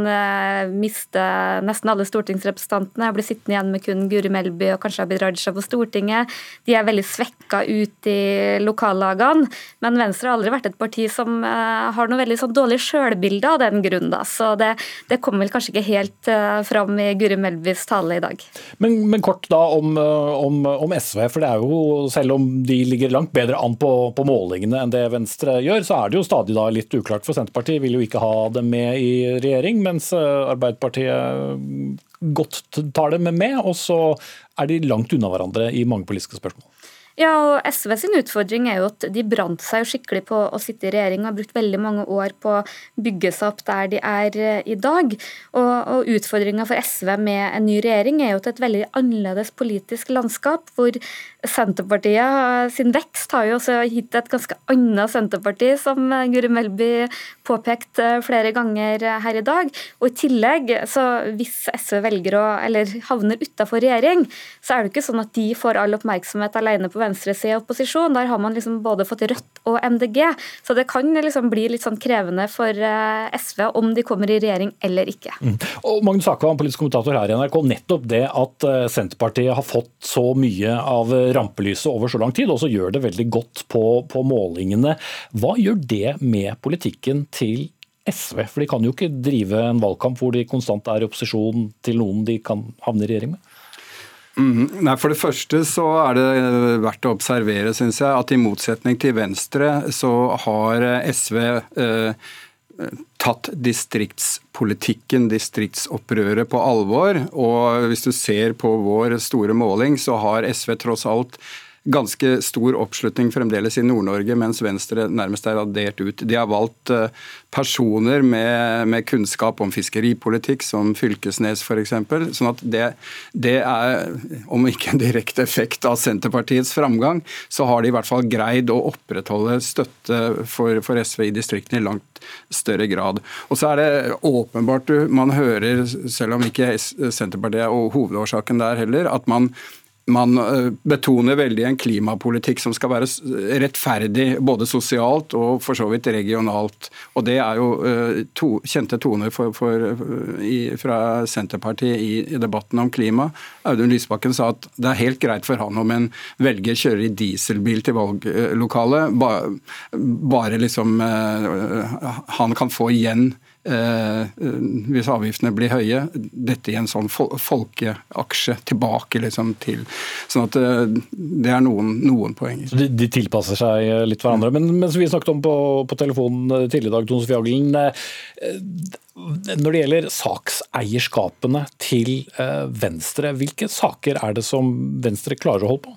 miste nesten alle stortingsrepresentantene. Bli sittende igjen med kun Guri Melby og kanskje Abid Raja på Stortinget. De er veldig svekka ut i lokallagene. men Venstre Venstre har aldri vært et parti som uh, har noe veldig sånn dårlig sjølbilde av den grunn. Da. Så det, det kommer vel kanskje ikke helt uh, fram i Guri Melbys tale i dag. Men, men kort da om, eh, om, om, SV. For det er jo, selv om de ligger langt bedre an på, på, målingene enn det Venstre gjør, så er det jo stadig da litt uklart. For Senterpartiet vil jo ikke ha dem med i regjering, mens Arbeiderpartiet godt tar dem med, og så er de langt unna hverandre i mange politiske spørsmål. Ja, og SV sin utfordring er jo at de brant seg jo skikkelig på å sitte i regjering og har brukt veldig mange år på å bygge seg opp der de er eh, i dag. Og, og utfordringa for SV med en ny regjering er jo til et veldig annerledes politisk landskap, hvor Senterpartiet sin vekst har jo også gitt et ganske annet Senterparti, som Guri Melby påpekte flere ganger her i dag. Og i tillegg, så hvis SV velger å, eller havner utafor regjering, så er det ikke sånn at de får all oppmerksomhet alene på venstresida i opposisjon. Der har man liksom både fått Rødt og MDG. Så det kan liksom bli litt sånn krevende for eh, SV om de kommer i regjering eller ikke. Mm. Og Magnus Akvam, politisk kommentator her i NRK. Nettopp det at eh, Senterpartiet har fått så mye av rampelyset over så lang tid, og så gjør det veldig godt på, på målingene. Hva gjør det med politikken til SV? For de kan jo ikke drive en valgkamp hvor de konstant er i opposisjon til noen de kan havne i regjering med? Mm, nei, For det første så er det verdt å observere synes jeg, at i motsetning til Venstre så har SV eh, tatt distriktspolitikken, distriktsopprøret, på alvor. Og hvis du ser på vår store måling, så har SV tross alt ganske stor oppslutning fremdeles i Nord-Norge, mens Venstre nærmest er radert ut. De har valgt eh, personer med, med kunnskap om fiskeripolitikk, som Fylkesnes f.eks. Sånn at det, det, er, om ikke en direkte effekt av Senterpartiets framgang, så har de i hvert fall greid å opprettholde støtte for, for SV i distriktene i langt større grad. Og så er det åpenbart man hører, selv om ikke Senterpartiet er hovedårsaken der heller, at man man eh, betoner veldig en klimapolitikk som skal være rettferdig både sosialt og for så vidt regionalt. Og Det er jo eh, to, kjente toner for, for, i, fra Senterpartiet i, i, debatten om klima. Audun Lysbakken sa at det er helt greit for han om en velger kjører i dieselbil til valglokalet, bare, bare liksom eh, han kan få igjen hvis avgiftene blir høye, dette i en sånn folkeaksje tilbake liksom til Sånn at eh, det er noen, noen poenger. De, de, tilpasser seg litt hverandre. Men mens vi snakket om på, på telefonen tidligere i dag, Tone Sofie Aglen, eh, når det gjelder sakseierskapene til Venstre, hvilke saker er det som Venstre klarer å holde på?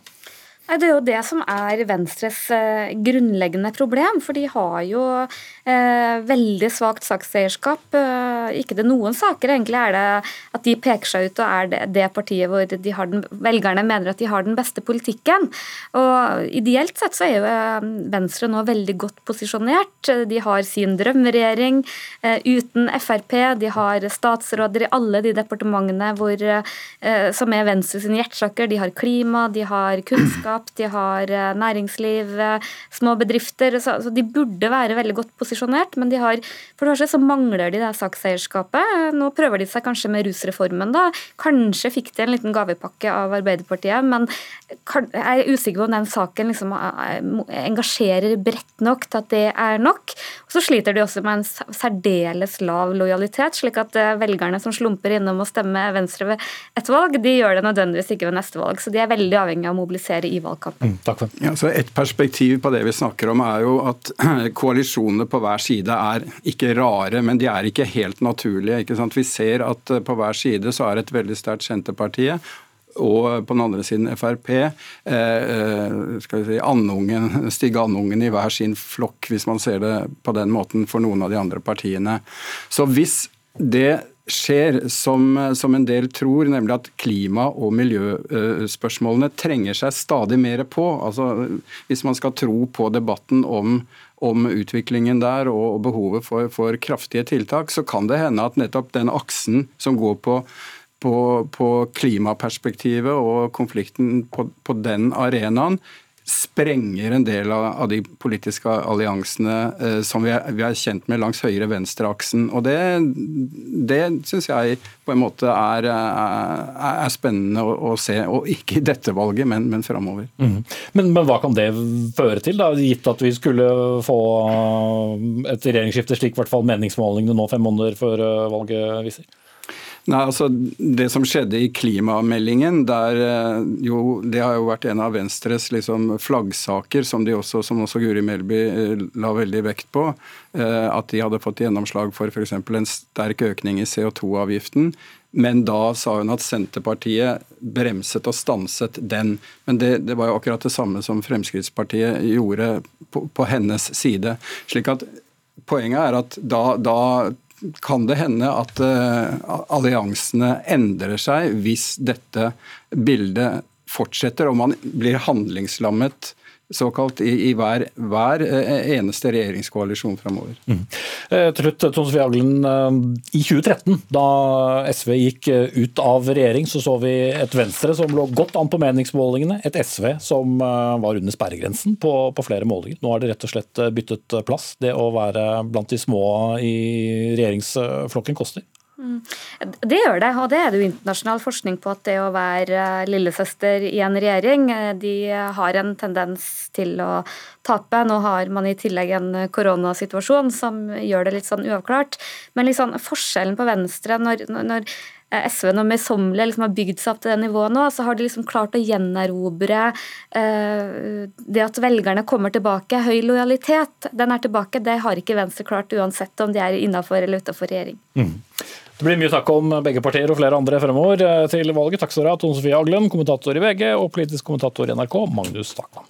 Det er jo det som er Venstres eh, grunnleggende problem. For de har jo eh, veldig svakt sakseierskap. Eh, ikke det noen saker egentlig er det at de peker seg ut og er det, det partiet hvor de den, velgerne mener at de har den beste politikken. Og Ideelt sett så er jo Venstre nå veldig godt posisjonert. De har sin drømmeregjering uten Frp. De har statsråder i alle de departementene hvor, som er Venstres hjertesaker. De har klima, de har kunnskap selskap, de har eh, næringsliv, eh, små bedrifter. Så, så de burde være veldig godt posisjonert, men de har, for det første så mangler de det sakseierskapet. Nå prøver de seg kanskje med rusreformen, da. Kanskje fikk de en liten gavepakke av Arbeiderpartiet, men jeg er usikker på om den saken liksom eh, engasjerer bredt nok til at det er nok. Og så sliter de også med en særdeles lav lojalitet, slik at velgerne som slumper innom og stemmer Venstre ved et valg, de gjør det nødvendigvis ikke ved neste valg. Så de er veldig avhengig av å mobilisere i valgkampen. Mm, takk for. Ja, så et perspektiv på det vi snakker om er jo at koalisjonene på hver side er ikke rare, men de er ikke helt naturlige. ikke sant? Vi ser at eh, på hver side så er et veldig sterkt Senterpartiet og på den andre siden Frp. Eh, eh, skal vi si, andungen, Stig Andungen i hver sin flokk, hvis man ser det på den måten for noen av de andre partiene. Så hvis det skjer som, som, en del tror, nemlig at klima- og miljøspørsmålene trenger seg stadig mer på. Altså, hvis man skal tro på debatten om, om utviklingen der og behovet for, for, kraftige tiltak, så kan det hende at nettopp den aksen som går på, på, på klimaperspektivet og konflikten på, på den arenaen, sprenger en del av, av de politiske alliansene eh, som vi er, vi er, kjent med langs høyre-venstre-aksen. Og det, det syns jeg på en måte er, er, er spennende å, å, se. Og ikke i dette valget, men, men framover. Mm. Men, men, hva kan det føre til, da, gitt at vi skulle få et regjeringsskifte, slik i hvert fall meningsmålingene nå fem måneder før eh, valget viser? Nei, altså Det som skjedde i klimameldingen, der, eh, jo, det har jo vært en av Venstres liksom, flaggsaker, som, de også, som også Guri Melby eh, la veldig vekt på. Eh, at de hadde fått gjennomslag for f.eks. en sterk økning i CO2-avgiften. Men da sa hun at Senterpartiet bremset og stanset den. Men det, det var jo akkurat det samme som Fremskrittspartiet gjorde på, på hennes side. slik at Poenget er at da, da kan det hende at uh, alliansene endrer seg hvis dette bildet fortsetter og man blir handlingslammet såkalt i, i hver, hver, eh, eneste regjeringskoalisjon framover. Mm. Eh, til slutt, Tone Sofie Aglen. I 2013, da SV gikk ut av regjering, så så vi et Venstre som lå godt an på meningsmålingene. Et SV som var under sperregrensen på, på flere målinger. Nå har det rett og slett byttet plass. Det å være blant de små i regjeringsflokken koster. Mm. Det gjør det, og det er det jo internasjonal forskning på at det å være lillesøster i en regjering, eh, de har en tendens til å tape. Nå har man i tillegg en koronasituasjon som gjør det litt sånn uavklart. Men liksom forskjellen på Venstre når, når SV nå møysommelig liksom har bygd seg opp til det nivået nå, så har de liksom klart å gjenerobre eh, det at velgerne kommer tilbake. Høy lojalitet, den er tilbake. Det har ikke Venstre klart uansett om de er innafor eller utafor regjering. Mm. Det blir mye snakk om begge partier og flere andre fremover eh, til valget. Takk skal dere ha, Tone Sofie Aglen, kommentator i VG, og politisk kommentator i NRK, Magnus Takvam.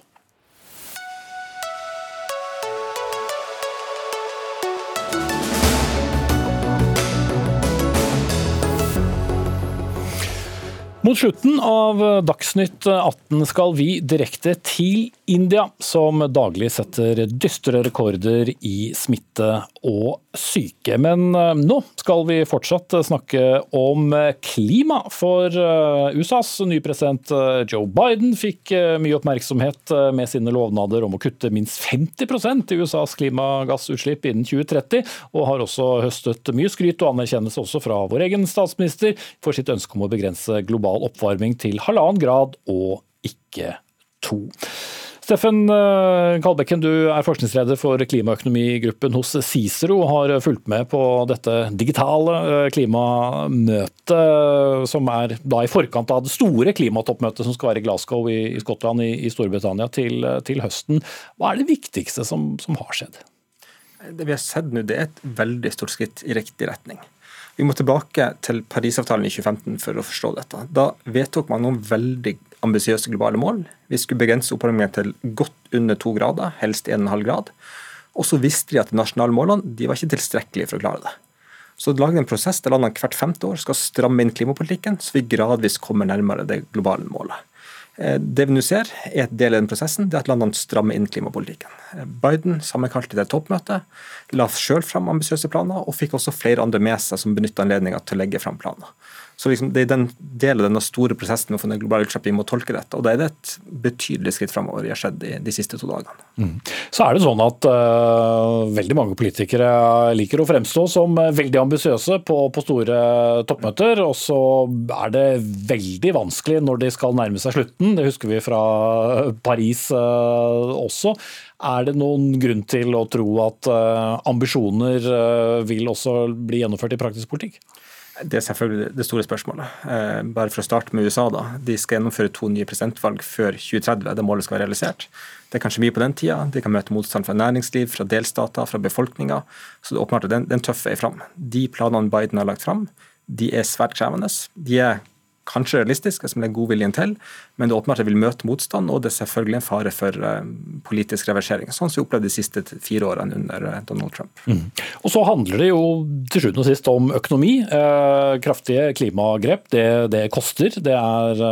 Mot slutten av Dagsnytt 18 skal vi direkte til India, som daglig setter dystre rekorder i smitte og syke. Men eh, nå skal vi fortsatt snakke om klima, for eh, USAs nye president eh, Joe Biden fikk mye oppmerksomhet med sine lovnader om å kutte minst 50% i USAs klimagassutslipp innen 2030, og har også høstet mye skryt og anerkjennelse også fra vår egen statsminister for sitt ønske om å begrense global oppvarming til halvannen grad og ikke to. Steffen eh, Kalbekken, du er forskningsleder for klimaøkonomigruppen hos Cicero og har fulgt med på dette digitale eh, klimamøtet, som er da i forkant av det store klimatoppmøtet som skal være i Glasgow i Skottland i Storbritannia til, til høsten. Hva er det viktigste som, som har skjedd? Det vi har sett nå, det er et veldig stort skritt i riktig retning. Vi må tilbake til Parisavtalen i 2015 for å forstå dette. Da vedtok man noen veldig ambisiøse globale mål. Vi skulle begrense oppvarmingen til godt under to grader, helst 1,5 grad. Og så visste de at de nasjonale målene de var ikke tilstrekkelige for å klare det. Så det lagde en prosess der landene hvert femte år skal stramme inn klimapolitikken, så vi gradvis kommer nærmere det globale målet. Eh, det vi nå ser, er et del av den prosessen, det er at landene strammer inn klimapolitikken. Eh, Biden sammenkalte det toppmøtet, la sjøl fram ambisiøse planer, og fikk også flere andre med seg som benytta anledninga til å legge fram planer. Så liksom, Det er den delen av denne store prosessen med å få ned global utslipp vi må tolke dette. og Da er det et betydelig skritt framover vi har skjedd de, de siste to dagene. Mm. Så er det sånn at uh, veldig mange politikere liker å fremstå som veldig ambisiøse på, på, store toppmøter, og så er det veldig vanskelig når de skal nærme seg slutten. Det husker vi fra Paris uh, også. Er det noen grunn til å tro at uh, ambisjoner vil også bli gjennomført i praktisk politikk? Det er selvfølgelig det store spørsmålet. Eh, bare for å starte med USA. da. De skal gjennomføre to nye presidentvalg før 2030. Det målet skal være realisert. Det er kanskje mye på den tida. De kan møte motstand fra næringsliv, fra delstater, fra befolkninga. Så det er åpenbart at den, er tøffe er fram. De planene Biden har lagt fram, de er svært krevende. De er kanskje realistisk, som det er god viljen til, men det er åpenbart det vil møte motstand, og det er selvfølgelig en fare for uh, politisk reversering. Sånn som vi opplevde de siste fire årene under uh, Donald Trump. Mm. Og Så handler det jo til slutt og sist om økonomi. Eh, kraftige klimagrep, det, det, koster. Det er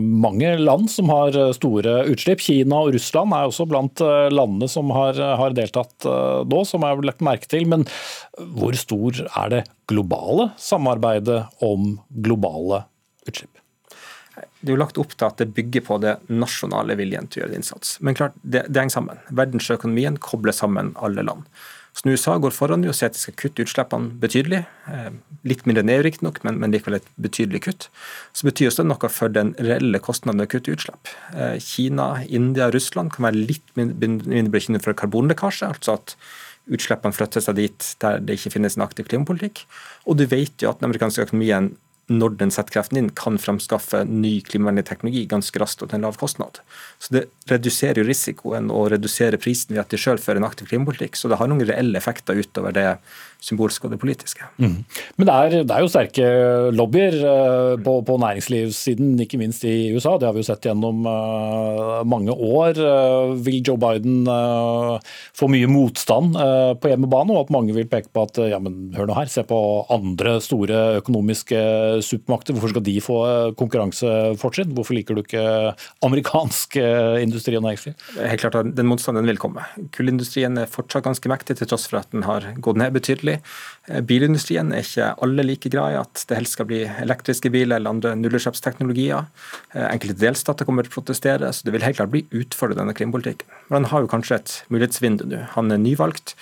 mange land som har store utslipp. Kina og Russland er også blant landene som har, har deltatt nå, som er lagt merke til. Men hvor stor er det globale samarbeidet om globale utslipp. Det er jo lagt opp til at det bygger på det nasjonale viljen til å gjøre innsats. Men klart, det, det henger sammen. Verdensøkonomien kobler sammen alle land. Så når USA går foran og sier at de skal kutte utslippene betydelig, eh, litt mindre ned, riktignok, men, men likevel et betydelig kutt, så betyr også det noe for den reelle kostnaden ved å kutte utslipp. Eh, Kina, India, Russland kan være litt mindre bekymret for karbonlekkasje, altså at utslippene flytter seg dit der det ikke finnes en aktiv klimapolitikk. Og du vet jo at den amerikanske økonomien når den setter kreften inn, kan framskaffe ny klimavennlig teknologi ganske raskt og til en lav kostnad. Så Det reduserer risikoen og reduserer prisen ved at de selv fører en aktiv klimapolitikk. Så det har noen reelle effekter utover det symbolske og det politiske. Mm. Men det er, det er, jo sterke lobbyer uh, på, på, næringslivssiden, ikke minst i USA. Det har vi jo sett gjennom uh, mange år. Uh, vil Joe Biden få mye motstand på hjemmebane, og at mange vil peke på at ja, men hør nå her, se på andre store økonomiske supermakter. Hvorfor skal de få konkurransefortrinn? Hvorfor liker du ikke amerikansk industri og næringsliv? Helt klart Den motstanden vil komme. Kullindustrien er fortsatt ganske mektig, til tross for at den har gått ned betydelig tydelig. Eh, bilindustrien er ikke alle like glad i at det helst skal bli elektriske biler eller andre nullutslippsteknologier. Eh, enkelte delstater kommer til å protestere, så det vil helt klart bli utfordret denne krimpolitikken. Men han har jo kanskje et mulighetsvindu nå. Han er nyvalgt.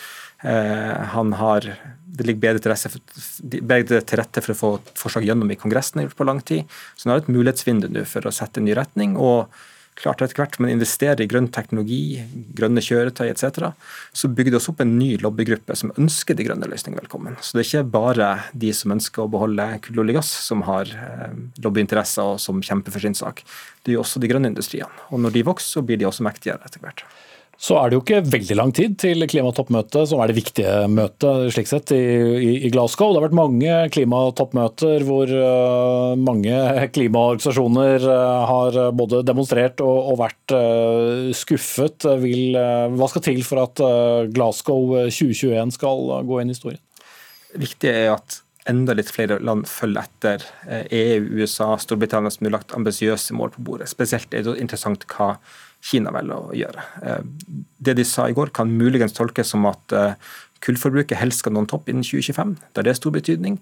Eh, han har det ligger bedre til, rette for å få forslag gjennom i Kongressen på lang tid. Så han har et mulighetsvindu nå for å sette en ny retning. og klart etter hvert men investerer i grønn teknologi, grønne kjøretøy etc., så bygger det også opp en ny lobbygruppe som ønsker de grønne løsningene velkommen. Så det er ikke bare de som ønsker å beholde kull, olje, gass, som har eh, lobbyinteresser og som kjemper for sin sak. Det jo også de grønne industriene. Og når de vokser, så blir de også mektigere etter hvert. Så er det jo ikke veldig lang tid til klimatoppmøtet, som er det viktige møtet slik sett i, i, Glasgow. Det har vært mange klimatoppmøter hvor uh, mange klimaorganisasjoner uh, har både demonstrert og, og vært uh, skuffet. Vil, hva skal til for at Glasgow 2021 skal gå inn i historien? Viktig er at enda litt flere land følger etter EU, USA, Storbritannia som har lagt ambisiøse mål på bordet. Spesielt er det interessant hva Kina velger å gjøre. Eh, det de sa i går kan muligens tolkes som at eh, kullforbruket helst skal nå en topp innen 2025. Da er det stor betydning.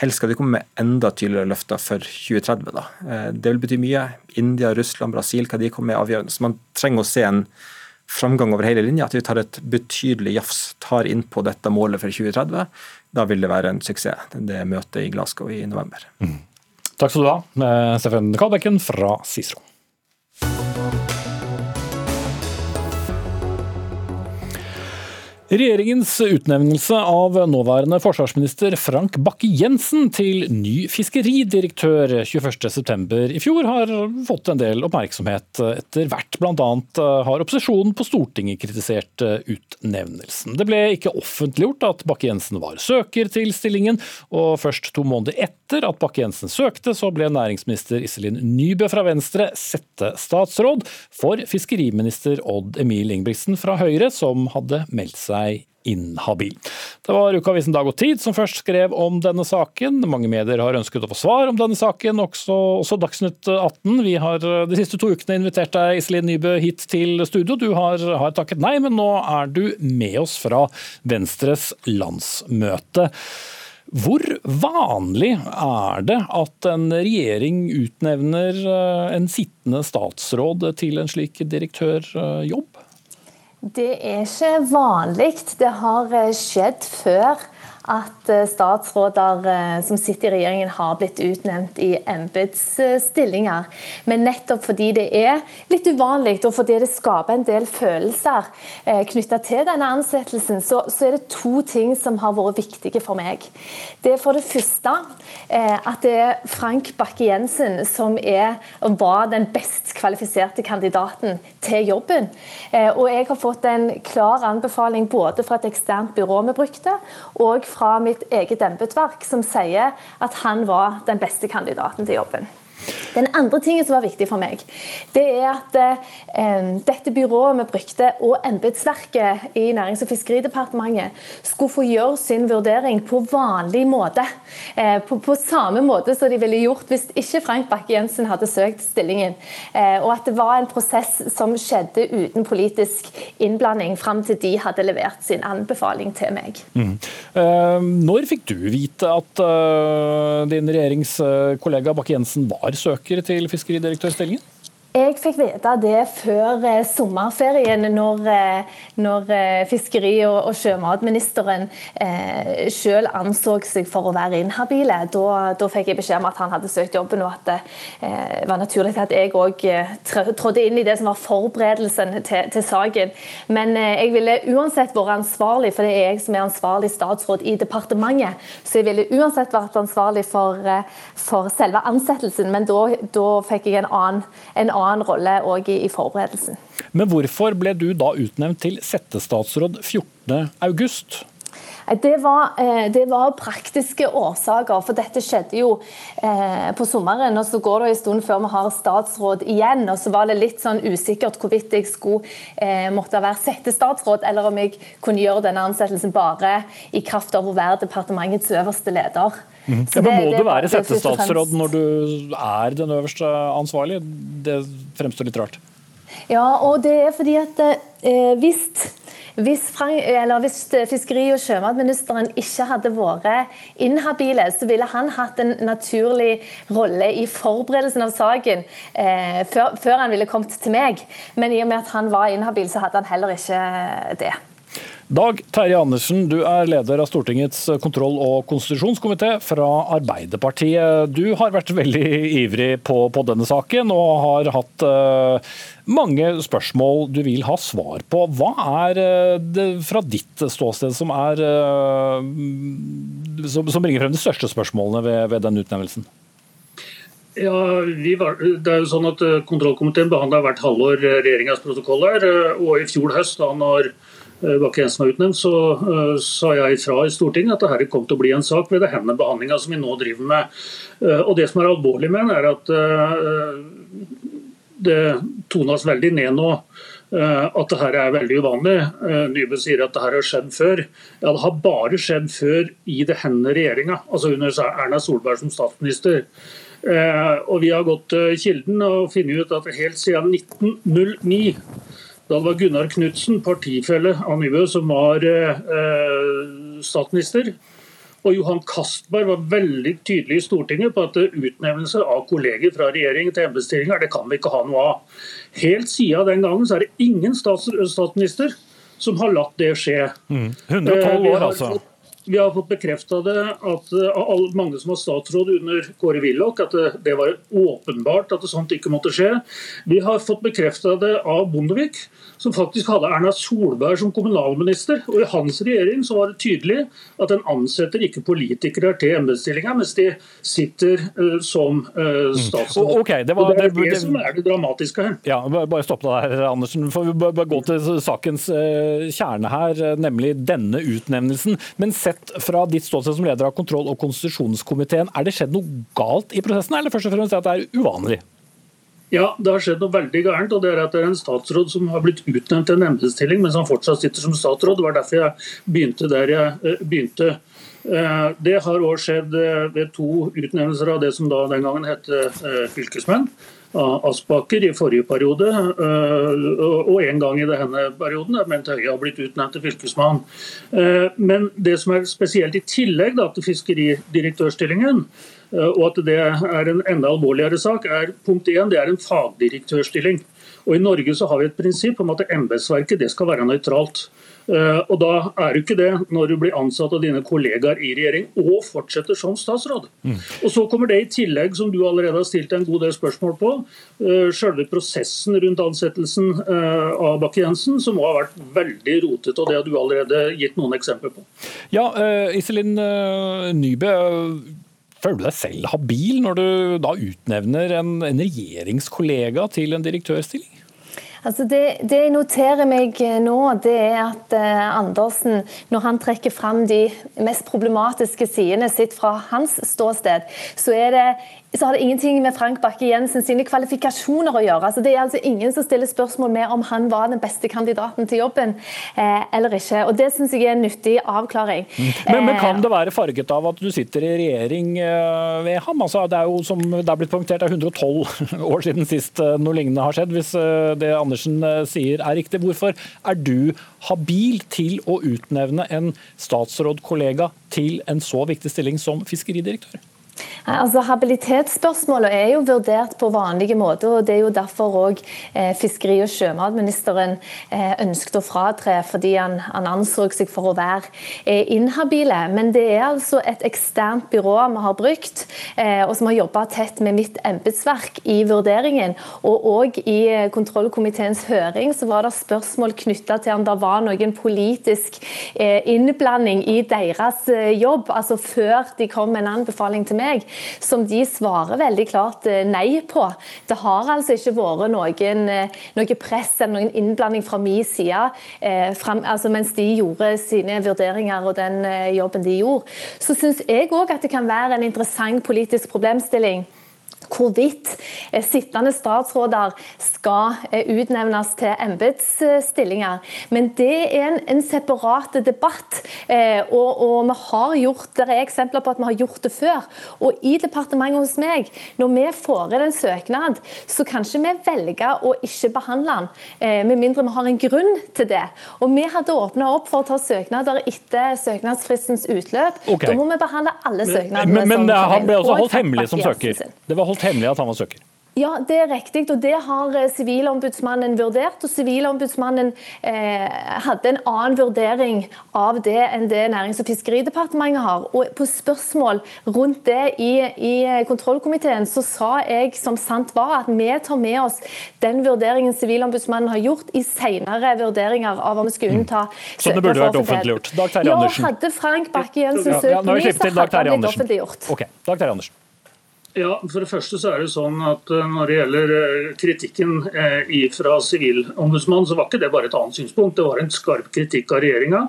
Helst skal de komme med enda tydeligere løfter for 2030. Da. Eh, det vil bety mye. India, Russland, Brasil, hva de kommer med avgjørende. Så man trenger å se en framgang over hele linja, at vi tar et betydelig jafs, tar inn på dette målet for 2030. Da vil det være en suksess, det møtet i Glasgow i november. Mm. Takk skal du ha, Steffen Kalbekken fra Cicero. Regjeringens utnevnelse av nåværende forsvarsminister Frank Bakke-Jensen til ny fiskeridirektør 21.9 i fjor har fått en del oppmerksomhet etter hvert. Annet har opposisjonen på Stortinget kritisert utnevnelsen. Det ble ikke offentliggjort at Bakke-Jensen var søker til stillingen, og først to måneder etter at Bakke-Jensen søkte, så ble næringsminister Iselin Nybø fra Venstre settestatsråd for fiskeriminister Odd Emil Ingebrigtsen fra Høyre, som hadde meldt seg seg inhabil. Det var ukeavisen Dag og Tid som først skrev om denne saken. Mange medier har ønsket å få svar om denne saken, også, også Dagsnytt 18. Vi har de siste to ukene invitert deg, Iselin Nybø, hit til studio. Du har, har takket nei, men nå er du med oss fra Venstres landsmøte. Hvor vanlig er det at en regjering utnevner eh, en sittende statsråd til en slik direktørjobb? Det er ikke vanlig. Det har eh, skjedd før at eh, statsråder eh, som sitter i regjeringen har blitt utnevnt i embetsstillinger. Men nettopp fordi det er litt uvanlig, og fordi det skaper en del følelser eh, knytta til denne ansettelsen, så, så, er det to ting som har vært viktige for meg. Det er for det første at det er Frank Bakke-Jensen som er, var den best kvalifiserte kandidaten til jobben. Og jeg har fått en klar anbefaling både fra et eksternt byrå vi brukte, og fra mitt eget embetsverk som sier at han var den beste kandidaten til jobben. Den andre tingen som var viktig for meg, det er at eh, dette byrået vi brukte, og embetsverket i Nærings- og fiskeridepartementet, skulle få gjøre sin vurdering på vanlig måte. Eh, på, på, samme måte som de ville gjort hvis ikke Frank Bakke-Jensen hadde søkt stillingen. Eh, og at det var en prosess som skjedde uten politisk innblanding fram til de hadde levert sin anbefaling til meg. Mm. Eh, når fikk du vite at uh, din regjeringskollega Bakke-Jensen var søker til fiskeridirektørstillingen? Jeg fikk vite det før eh, sommerferien, når, eh, når fiskeri- fiskeri- og, sjømatministeren eh, selv anså seg for å være inhabile. Da, da, fikk jeg beskjed om at han hadde søkt jobben, og at det eh, var naturlig at jeg òg trådte inn i det som var forberedelsen til, til saken. Men eh, jeg ville uansett vært ansvarlig, for det er jeg som er ansvarlig statsråd i departementet. Så jeg ville uansett vært ansvarlig for, for selve ansettelsen, men da, da fikk jeg en annen, en annen en rolle òg i, i forberedelsen. Men hvorfor ble du da utnevnt til settestatsråd 14.8? Det var, eh, det var, praktiske årsaker, for dette skjedde jo eh, på sommeren. og Så går det en stund før vi har statsråd igjen. og Så var det litt sånn usikkert hvorvidt jeg skulle eh, måtte være settestatsråd, eller om jeg kunne gjøre denne ansettelsen bare i kraft av å være departementets øverste leder. Mm. Ja, men Må det, du være settestatsråd når du er den øverste ansvarlige? Det fremstår litt rart. Ja, og det er fordi at eh, hvis, hvis, hvis, fiskeri- og sjømatministeren ikke hadde vært inhabile, så ville han hatt en naturlig rolle i forberedelsen av saken eh, før, før han ville kommet til meg. Men i og med at han var inhabil, så hadde han heller ikke det. Dag Terje Andersen, du er leder av Stortingets kontroll- og konstitusjonskomité fra Arbeiderpartiet. Du har vært veldig ivrig på, på denne saken og har hatt uh, mange spørsmål du vil ha svar på. Hva er uh, det fra ditt ståsted som, er, uh, som, som bringer frem de største spørsmålene ved, ved den utnevnelsen? Ja, var, det er jo sånn at Kontrollkomiteen behandla hvert halvår regjeringas protokoller. Og i fjor høst, da når Bakke-Jensen var utnevnt, så uh, sa jeg fra i Stortinget at dette kom til å bli en sak ved denne behandlinga som vi nå driver med. Uh, og Det som er alvorlig med den, er at det tones veldig ned nå. At det her er veldig uvanlig. Nybø sier at det her har skjedd før. Ja, Det har bare skjedd før i det denne regjeringa, altså under Erna Solberg som statsminister. Eh, og Vi har gått til kilden og funnet ut at helt siden 1909, da det var Gunnar Knudsen, partifelle av Nybø, som var eh, statsminister, og Johan Castberg var veldig tydelig i Stortinget på at utnevnelse av kolleger fra regjering til embetsstillinger, det kan vi ikke ha noe av. Helt siden den gangen så er det ingen stats statsminister som har latt det skje. Mm. 112 år, altså. Vi har fått bekrefta det at av mange som var statsråd under Kåre Willoch, at det, det var åpenbart at sånt ikke måtte skje. Vi har fått bekrefta det av Bondevik, som faktisk hadde Erna Solberg som kommunalminister. Og I hans regjering så var det tydelig at en ansetter ikke politikere til embetsstillinger, mens de sitter uh, som uh, statsråd. Mm. Okay, det, var, det, er det, det, som er det dramatiske her. Ja, Bare stopp deg her, Andersen. For vi bør gå til sakens uh, kjerne her, nemlig denne utnevnelsen. Men sett fra ditt ståsted som leder av kontroll- og konstitusjonskomiteen, er det skjedd noe galt i prosessen, eller først og fremst at det er uvanlig? Ja, det har skjedd noe veldig gærent. og Det er at det er en statsråd som har blitt utnevnt til en embetsstilling, mens han fortsatt sitter som statsråd. Det var derfor jeg begynte der jeg begynte. Det har òg skjedd ved to utnevnelser av det som da den gangen het fylkesmenn. Aspaker i forrige periode, og en gang i denne perioden der Bent Høie har blitt utnevnt til fylkesmann. Men det som er spesielt i tillegg da, til fiskeridirektørstillingen, og at det er en enda alvorligere sak, er punkt 1, det er en fagdirektørstilling. Og I Norge så har vi et prinsipp om at embetsverket skal være nøytralt. Og Da er du ikke det når du blir ansatt av dine kollegaer i regjering og fortsetter som statsråd. Mm. Og Så kommer det i tillegg, som du allerede har stilt en god del spørsmål på, selve prosessen rundt ansettelsen av Bakke-Jensen, som også har vært veldig rotete. og Det har du allerede gitt noen eksempler på. Ja, Iselin Nybø, Føler du deg selv habil når du da utnevner en, en regjeringskollega til en direktørstilling? Altså det, det, jeg noterer meg nå, det er at uh, Andersen, når han trekker fram de mest problematiske sidene sitt fra hans ståsted, så er det så har det ingenting med Frank Bakke-Jensen sine kvalifikasjoner å gjøre. Altså, det er altså ingen som stiller spørsmål med om han var den beste kandidaten til jobben eh, eller ikke. og Det syns jeg er en nyttig avklaring. Mm. Men, men, Kan det være farget av at du sitter i regjering eh, ved ham? Altså, det er jo som det er blitt poengtert, det er 112 år siden sist eh, noe lignende har skjedd, hvis eh, det Andersen sier er riktig. Hvorfor er du habil til å utnevne en statsrådkollega til en så viktig stilling som fiskeridirektør? Altså, Habilitetsspørsmålet er jo vurdert på vanlige måter. og Det er jo derfor òg eh, fiskeri- og sjømatministeren eh, ønsket å fratre, fordi han, han, anså seg for å være eh, inhabile. Men det er altså et eksternt byrå vi har brukt, eh, og som har jobba tett med mitt embetsverk i vurderingen. Og òg i eh, kontrollkomiteens høring så var det spørsmål knytta til om det var noen politisk eh, innblanding i deres jobb, altså før de kom med en anbefaling til meg som de svarer veldig klart eh, nei på. Det har altså ikke vært noen, eh, noe press eller noen innblanding fra min side eh, frem, altså mens de gjorde sine vurderinger og den jobben de gjorde. Så syns jeg òg at det kan være en interessant politisk problemstilling hvorvidt eh, sittende statsråder skal eh, utnevnes til embetsstillinger. Men det er en, en separat debatt, eh, og, og, vi har gjort, det er eksempler på at vi har gjort det før. Og i departementet hos meg, når vi får inn en søknad, så kan ikke vi velge å ikke behandle den, med mindre vi har en grunn til det. Og vi hadde åpna opp for å ta søknader etter søknadsfristens utløp. Okay. Da må vi behandle alle søknadene. Men, men, men han ble også holdt hemmelig som søker? Det var holdt hemmelig at han var søker? Ja, det er riktig, og det har eh, Sivilombudsmannen vurdert. og Sivilombudsmannen eh, hadde en annen vurdering av det enn det Nærings- og fiskeridepartementet har. Og På spørsmål rundt det i, i, kontrollkomiteen så sa jeg som sant var at vi tar med oss den vurderingen Sivilombudsmannen har gjort i senere vurderinger av om vi skulle unnta mm. Så det burde vært offentliggjort. Dag Terje Andersen. Ja, hadde Frank Bakke-Jensen søkt på ny, så hadde han blitt offentliggjort. Ok, Dag Terje Andersen. Ja, for det første så er det sånn at eh, Når det gjelder eh, kritikken eh, fra Sivilombudsmannen, så var ikke det bare et annet synspunkt. Det var en skarp kritikk av regjeringa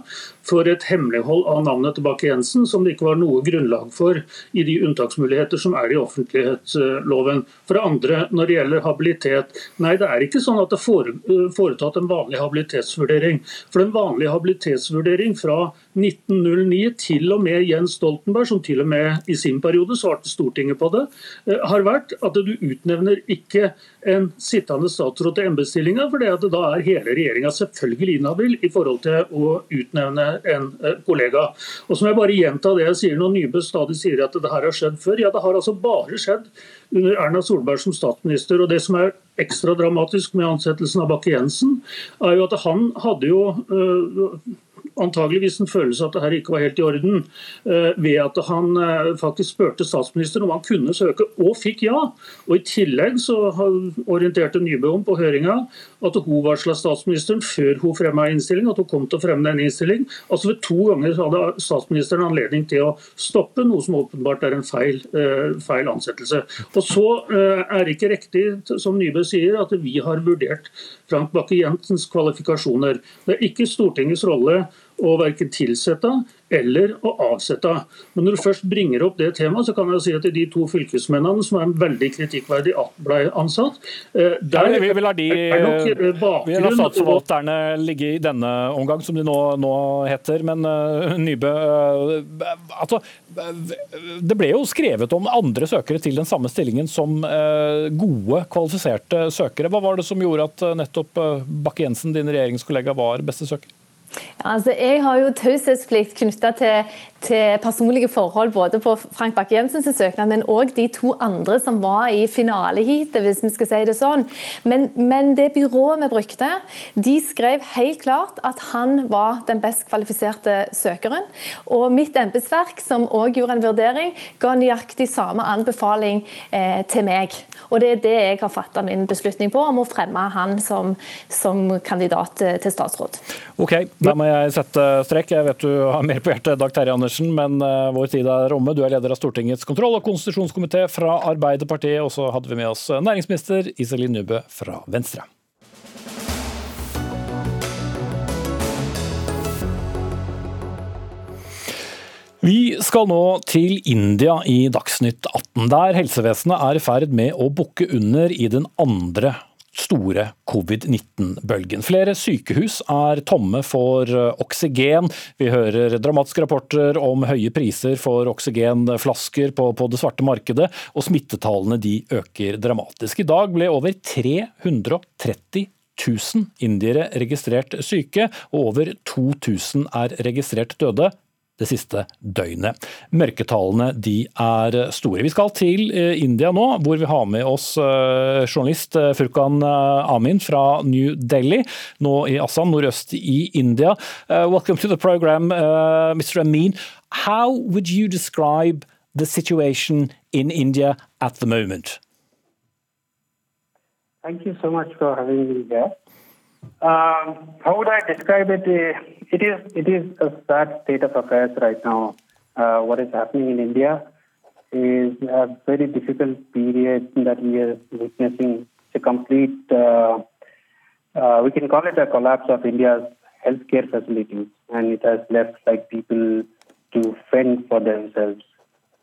for et hemmelighold av navnet til Bakke-Jensen, som det ikke var noe grunnlag for i de unntaksmuligheter som er i offentlighetsloven. For det andre, når det gjelder habilitet. Nei, det er ikke sånn at det er foretatt en vanlig habilitetsvurdering. For en vanlig habilitetsvurdering fra 1909 til og med Jens Stoltenberg, som til og med i sin periode svarte Stortinget på det, Eh, har vært at du utnevner ikke en sittende statsråd til embetsstillinga, for da er hele regjeringa selvfølgelig inhabil i forhold til å utnevne en eh, kollega. Og så må jeg bare gjenta det jeg sier når Nybø stadig sier at det her har skjedd før. Ja, det har altså bare skjedd under Erna Solberg som statsminister. og Det som er ekstra dramatisk med ansettelsen av Bakke-Jensen, er jo at han hadde jo øh, antageligvis en følelse at det her ikke var helt i orden, eh, ved at han eh, faktisk spurte statsministeren om han kunne søke, og fikk ja. Og I tillegg så orienterte Nybø om på høringa at hun varsla statsministeren før hun fremma innstilling, at hun kom til å fremme den innstilling. Altså ved To ganger hadde statsministeren anledning til å stoppe, noe som åpenbart er en feil, eh, feil ansettelse. Og Så er det ikke riktig, som Nybø sier, at vi har vurdert Frank Bakke-Jensens kvalifikasjoner. Det er ikke Stortingets rolle å verken tilsette eller å avsette. Men når du først bringer opp det temaet, så kan jeg si at de to fylkesmennene som er veldig kritikkverdig ble ansatt eh, der ja, vi, vi, lar de, nok eh, bakgrunn Vi lar statsforvalterne ligge i denne omgang, som de nå, nå heter. Men uh, Nybø uh, altså, Det ble jo skrevet om andre søkere til den samme stillingen som uh, gode, kvalifiserte søkere. Hva var det som gjorde at nettopp Bakke-Jensen, din regjeringskollega, var beste søker? Altså, jeg har jo taushetsplikt knytta til til personlige forhold både på Frank Bakke-Jensens søknad, men òg de to andre som var i finaleheatet, hvis vi skal si det sånn. Men, men, det byrået vi brukte, de skrev helt klart at han var den best kvalifiserte søkeren. Og mitt embetsverk, som òg gjorde en vurdering, ga nøyaktig samme anbefaling eh, til meg. Og det er det jeg har fatta min beslutning på, om å fremme han som, som kandidat eh, til statsråd. Ok, da må jeg sette strek. Jeg vet du har mer på hjertet, Dag Terje Andersen. Men uh, vår tid er omme. Du er leder av Stortingets kontroll- og konstitusjonskomité fra Arbeiderpartiet, og så hadde vi med oss næringsminister Iselin Nybø fra Venstre. Vi skal nå til India i Dagsnytt 18, der helsevesenet er i ferd med å bukke under i den andre store covid-19-bølgen. Flere sykehus er tomme for eh, oksygen. Vi hører dramatiske rapporter om høye priser for oksygenflasker på, på det svarte markedet, og smittetallene de øker dramatisk. I dag ble over 330 000 indiere registrert syke, og over 2000 er registrert døde det siste døgnet. Mørketallene de er store. Vi skal til eh, India nå, hvor vi har med oss eh, journalist eh, Furkan Amin fra New Delhi, nå i Assam, nordøst i India. welcome to the program, Mr. Amin. How would you describe the situation in India at the moment? Thank you so much for having me here. Um, how would I describe it? It is it is a sad state of affairs right now. Uh, what is happening in India is a very difficult period that we are witnessing. It's a complete, uh, uh, we can call it a collapse of India's healthcare facilities, and it has left like people to fend for themselves.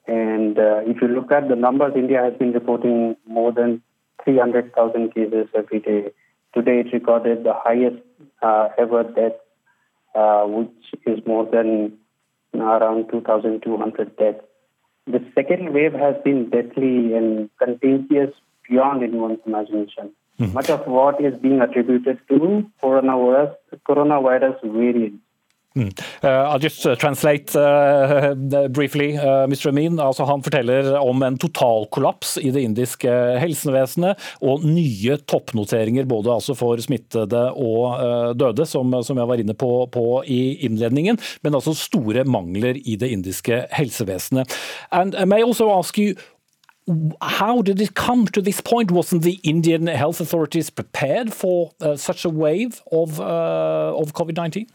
And uh, if you look at the numbers, India has been reporting more than 300,000 cases every day. Today, it recorded the highest uh, ever death uh, which is more than around 2,200 deaths. The second wave has been deadly and contagious beyond anyone's imagination. Mm-hmm. Much of what is being attributed to coronavirus, coronavirus variants. Mm. Uh, I'll just uh, translate uh, briefly, uh, Mr. Amin. Altså, han forteller om en totalkollaps i det indiske helsevesenet og nye toppnoteringer både altså for smittede og døde, som, som, jeg var inne på, på, i innledningen, men altså store mangler i det indiske helsevesenet. And I may also ask you, how did it come to this point? Wasn't the Indian health authorities prepared for such a wave of, of COVID-19?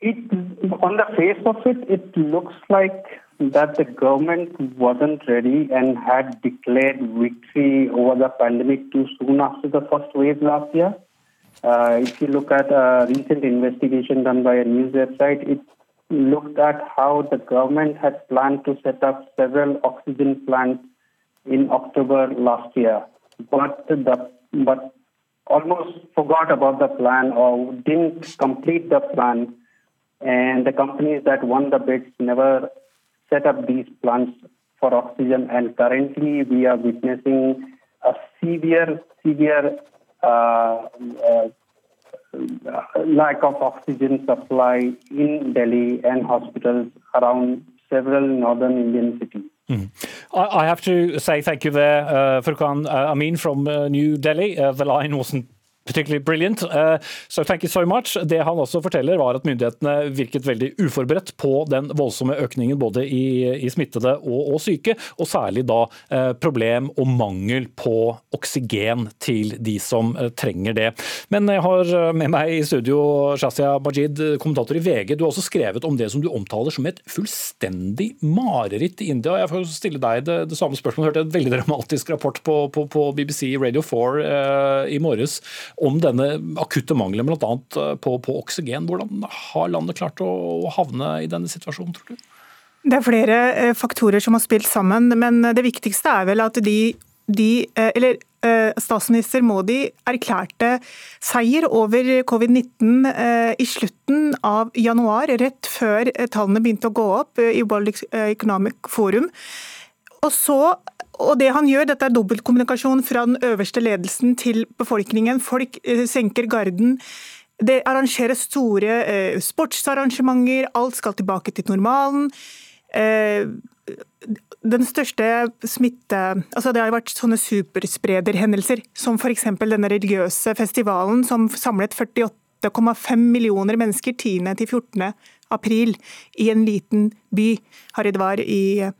It, on the face of it, it looks like that the government wasn't ready and had declared victory over the pandemic too soon after the first wave last year. Uh, if you look at a recent investigation done by a news website, it looked at how the government had planned to set up several oxygen plants in October last year, but the but almost forgot about the plan or didn't complete the plan, and the companies that won the bids never set up these plants for oxygen. And currently, we are witnessing a severe, severe uh, uh, lack of oxygen supply in Delhi and hospitals around several northern Indian cities. Mm. I, I, have to say thank you there, uh, Furkan uh, Amin from uh, New Delhi. Uh, the line wasn't particularly brilliant. Uh, so thank you so much. Det han også forteller, var at myndighetene virket veldig uforberedt på den voldsomme økningen både i, i smittede og, og, syke, og særlig da uh, problem og mangel på oksygen til de som uh, trenger det. Men jeg har med meg i studio Shazia Majid, kommentator i VG. Du har også skrevet om det som du omtaler som et fullstendig mareritt i India. Jeg får stille deg det, det samme spørsmålet. Jeg hørte en veldig dramatisk rapport på, på, på BBC Radio 4 i morges om denne akutte mangelen bl.a. annet på, på oksygen. Hvordan har landet klart å havne i denne situasjonen, tror du? Det er flere eh, faktorer som har spilt sammen, men det viktigste er vel at de, de eh, eller Statsminister Modi erklærte seier over covid-19 i slutten av januar, rett før tallene begynte å gå opp i World Economic Forum. Og så og det han gjør, dette er dobbeltkommunikasjon fra den øverste ledelsen til befolkningen. Folk eh, senker garden. Det arrangeres store eh, sportsarrangementer, alt skal tilbake til normalen. Eh, den største smitte altså Det har vært sånne supersprederhendelser, som f.eks. denne religiøse festivalen som samlet 48,5 millioner mennesker 10. til 14. april i en liten by, Haridwar i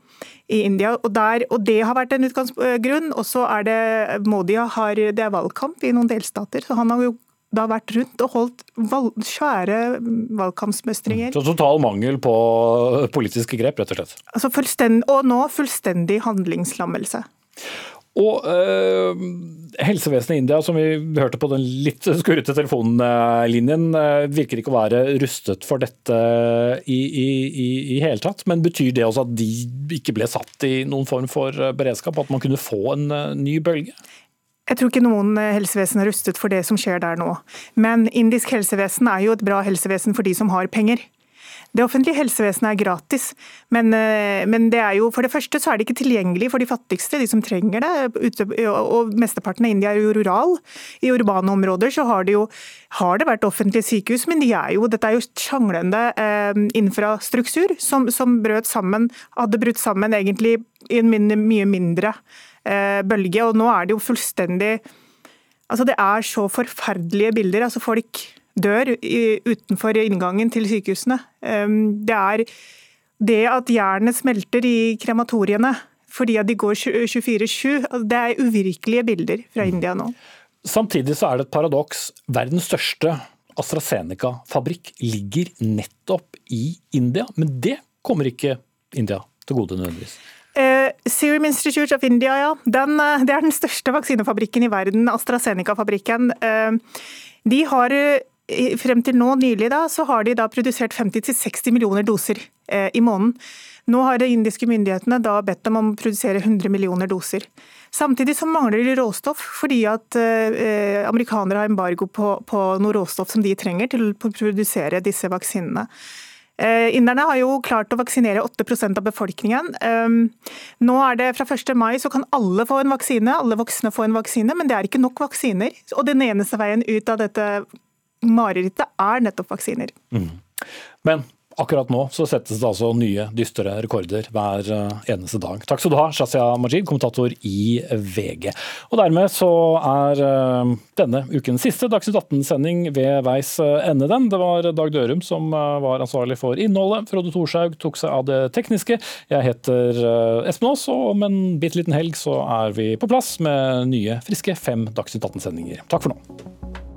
i India. Og, der, og Det har vært en utgangsgrunn. Og så er det Modi har, det er valgkamp i noen delstater. så han har jo da vært rundt og holdt valg, svære valgkampsmøstringer. Så total mangel på politiske grep, rett og slett? Altså og nå fullstendig handlingslammelse. Og øh, Helsevesenet i India, som vi hørte på den litt skurrete telefonlinjen, øh, virker ikke å være rustet for dette i, i, i, i, hele tatt. Men betyr det også at de ikke ble satt i noen form for øh, beredskap? At man kunne få en ny bølge? Jeg tror ikke noen helsevesen er rustet for det som skjer der nå. Men indisk helsevesen er jo et bra helsevesen for de som har penger. Det offentlige helsevesenet er gratis, men, eh, men, det er jo, for det første så er det ikke tilgjengelig for de fattigste, de som trenger det. og Mesteparten av India er jo rural. I urbane områder så har det jo har det vært offentlige sykehus, men de er jo, dette er jo sjanglende eh, infrastruktur som, som brøt sammen, hadde brutt sammen egentlig i en mye mindre eh, bølge. Og nå er det jo fullstendig Altså Det er så forferdelige bilder. altså Folk dør utenfor inngangen til sykehusene. Det er det at jernet smelter i krematoriene fordi at de går 24-7, altså, det er uvirkelige bilder fra India nå. Samtidig så er det et paradoks. Verdens største AstraZeneca-fabrikk ligger nettopp i India, men det kommer ikke India til gode nødvendigvis. Uh, Serum Institute of India, ja. Den, uh, det er den største vaksinefabrikken i verden, AstraZeneca-fabrikken. Uh, de har frem til nå nylig da, så har de da produsert 50-60 millioner doser eh, i måneden. Nå har de indiske myndighetene da bedt dem om å produsere 100 millioner doser. Samtidig så mangler de råstoff, fordi at eh, amerikanere har embargo på, på noe råstoff som de trenger til å produsere disse vaksinene. Eh, inderne har jo klart å vaksinere 8% av befolkningen. Um, nå er det Fra 1. mai så kan alle få en vaksine, alle voksne få en vaksine, men det er ikke nok vaksiner. Og Den eneste veien ut av dette marerittet er nettopp vaksiner. Mm. Men akkurat nå så settes det altså nye dystre rekorder hver eh, eneste dag. Takk skal du ha, Shazia Majid, kommentator i VG. Og dermed så er eh, denne ukens siste Dagsnytt 18-sending ved veis eh, ende, den. Det var Dag Dørum som var ansvarlig for innholdet. Frode Thorshaug tok seg av det tekniske. Jeg heter Espen Aas, og om en bitte liten helg så er vi på plass med nye, friske fem Dagsnytt 18-sendinger. Takk for nå.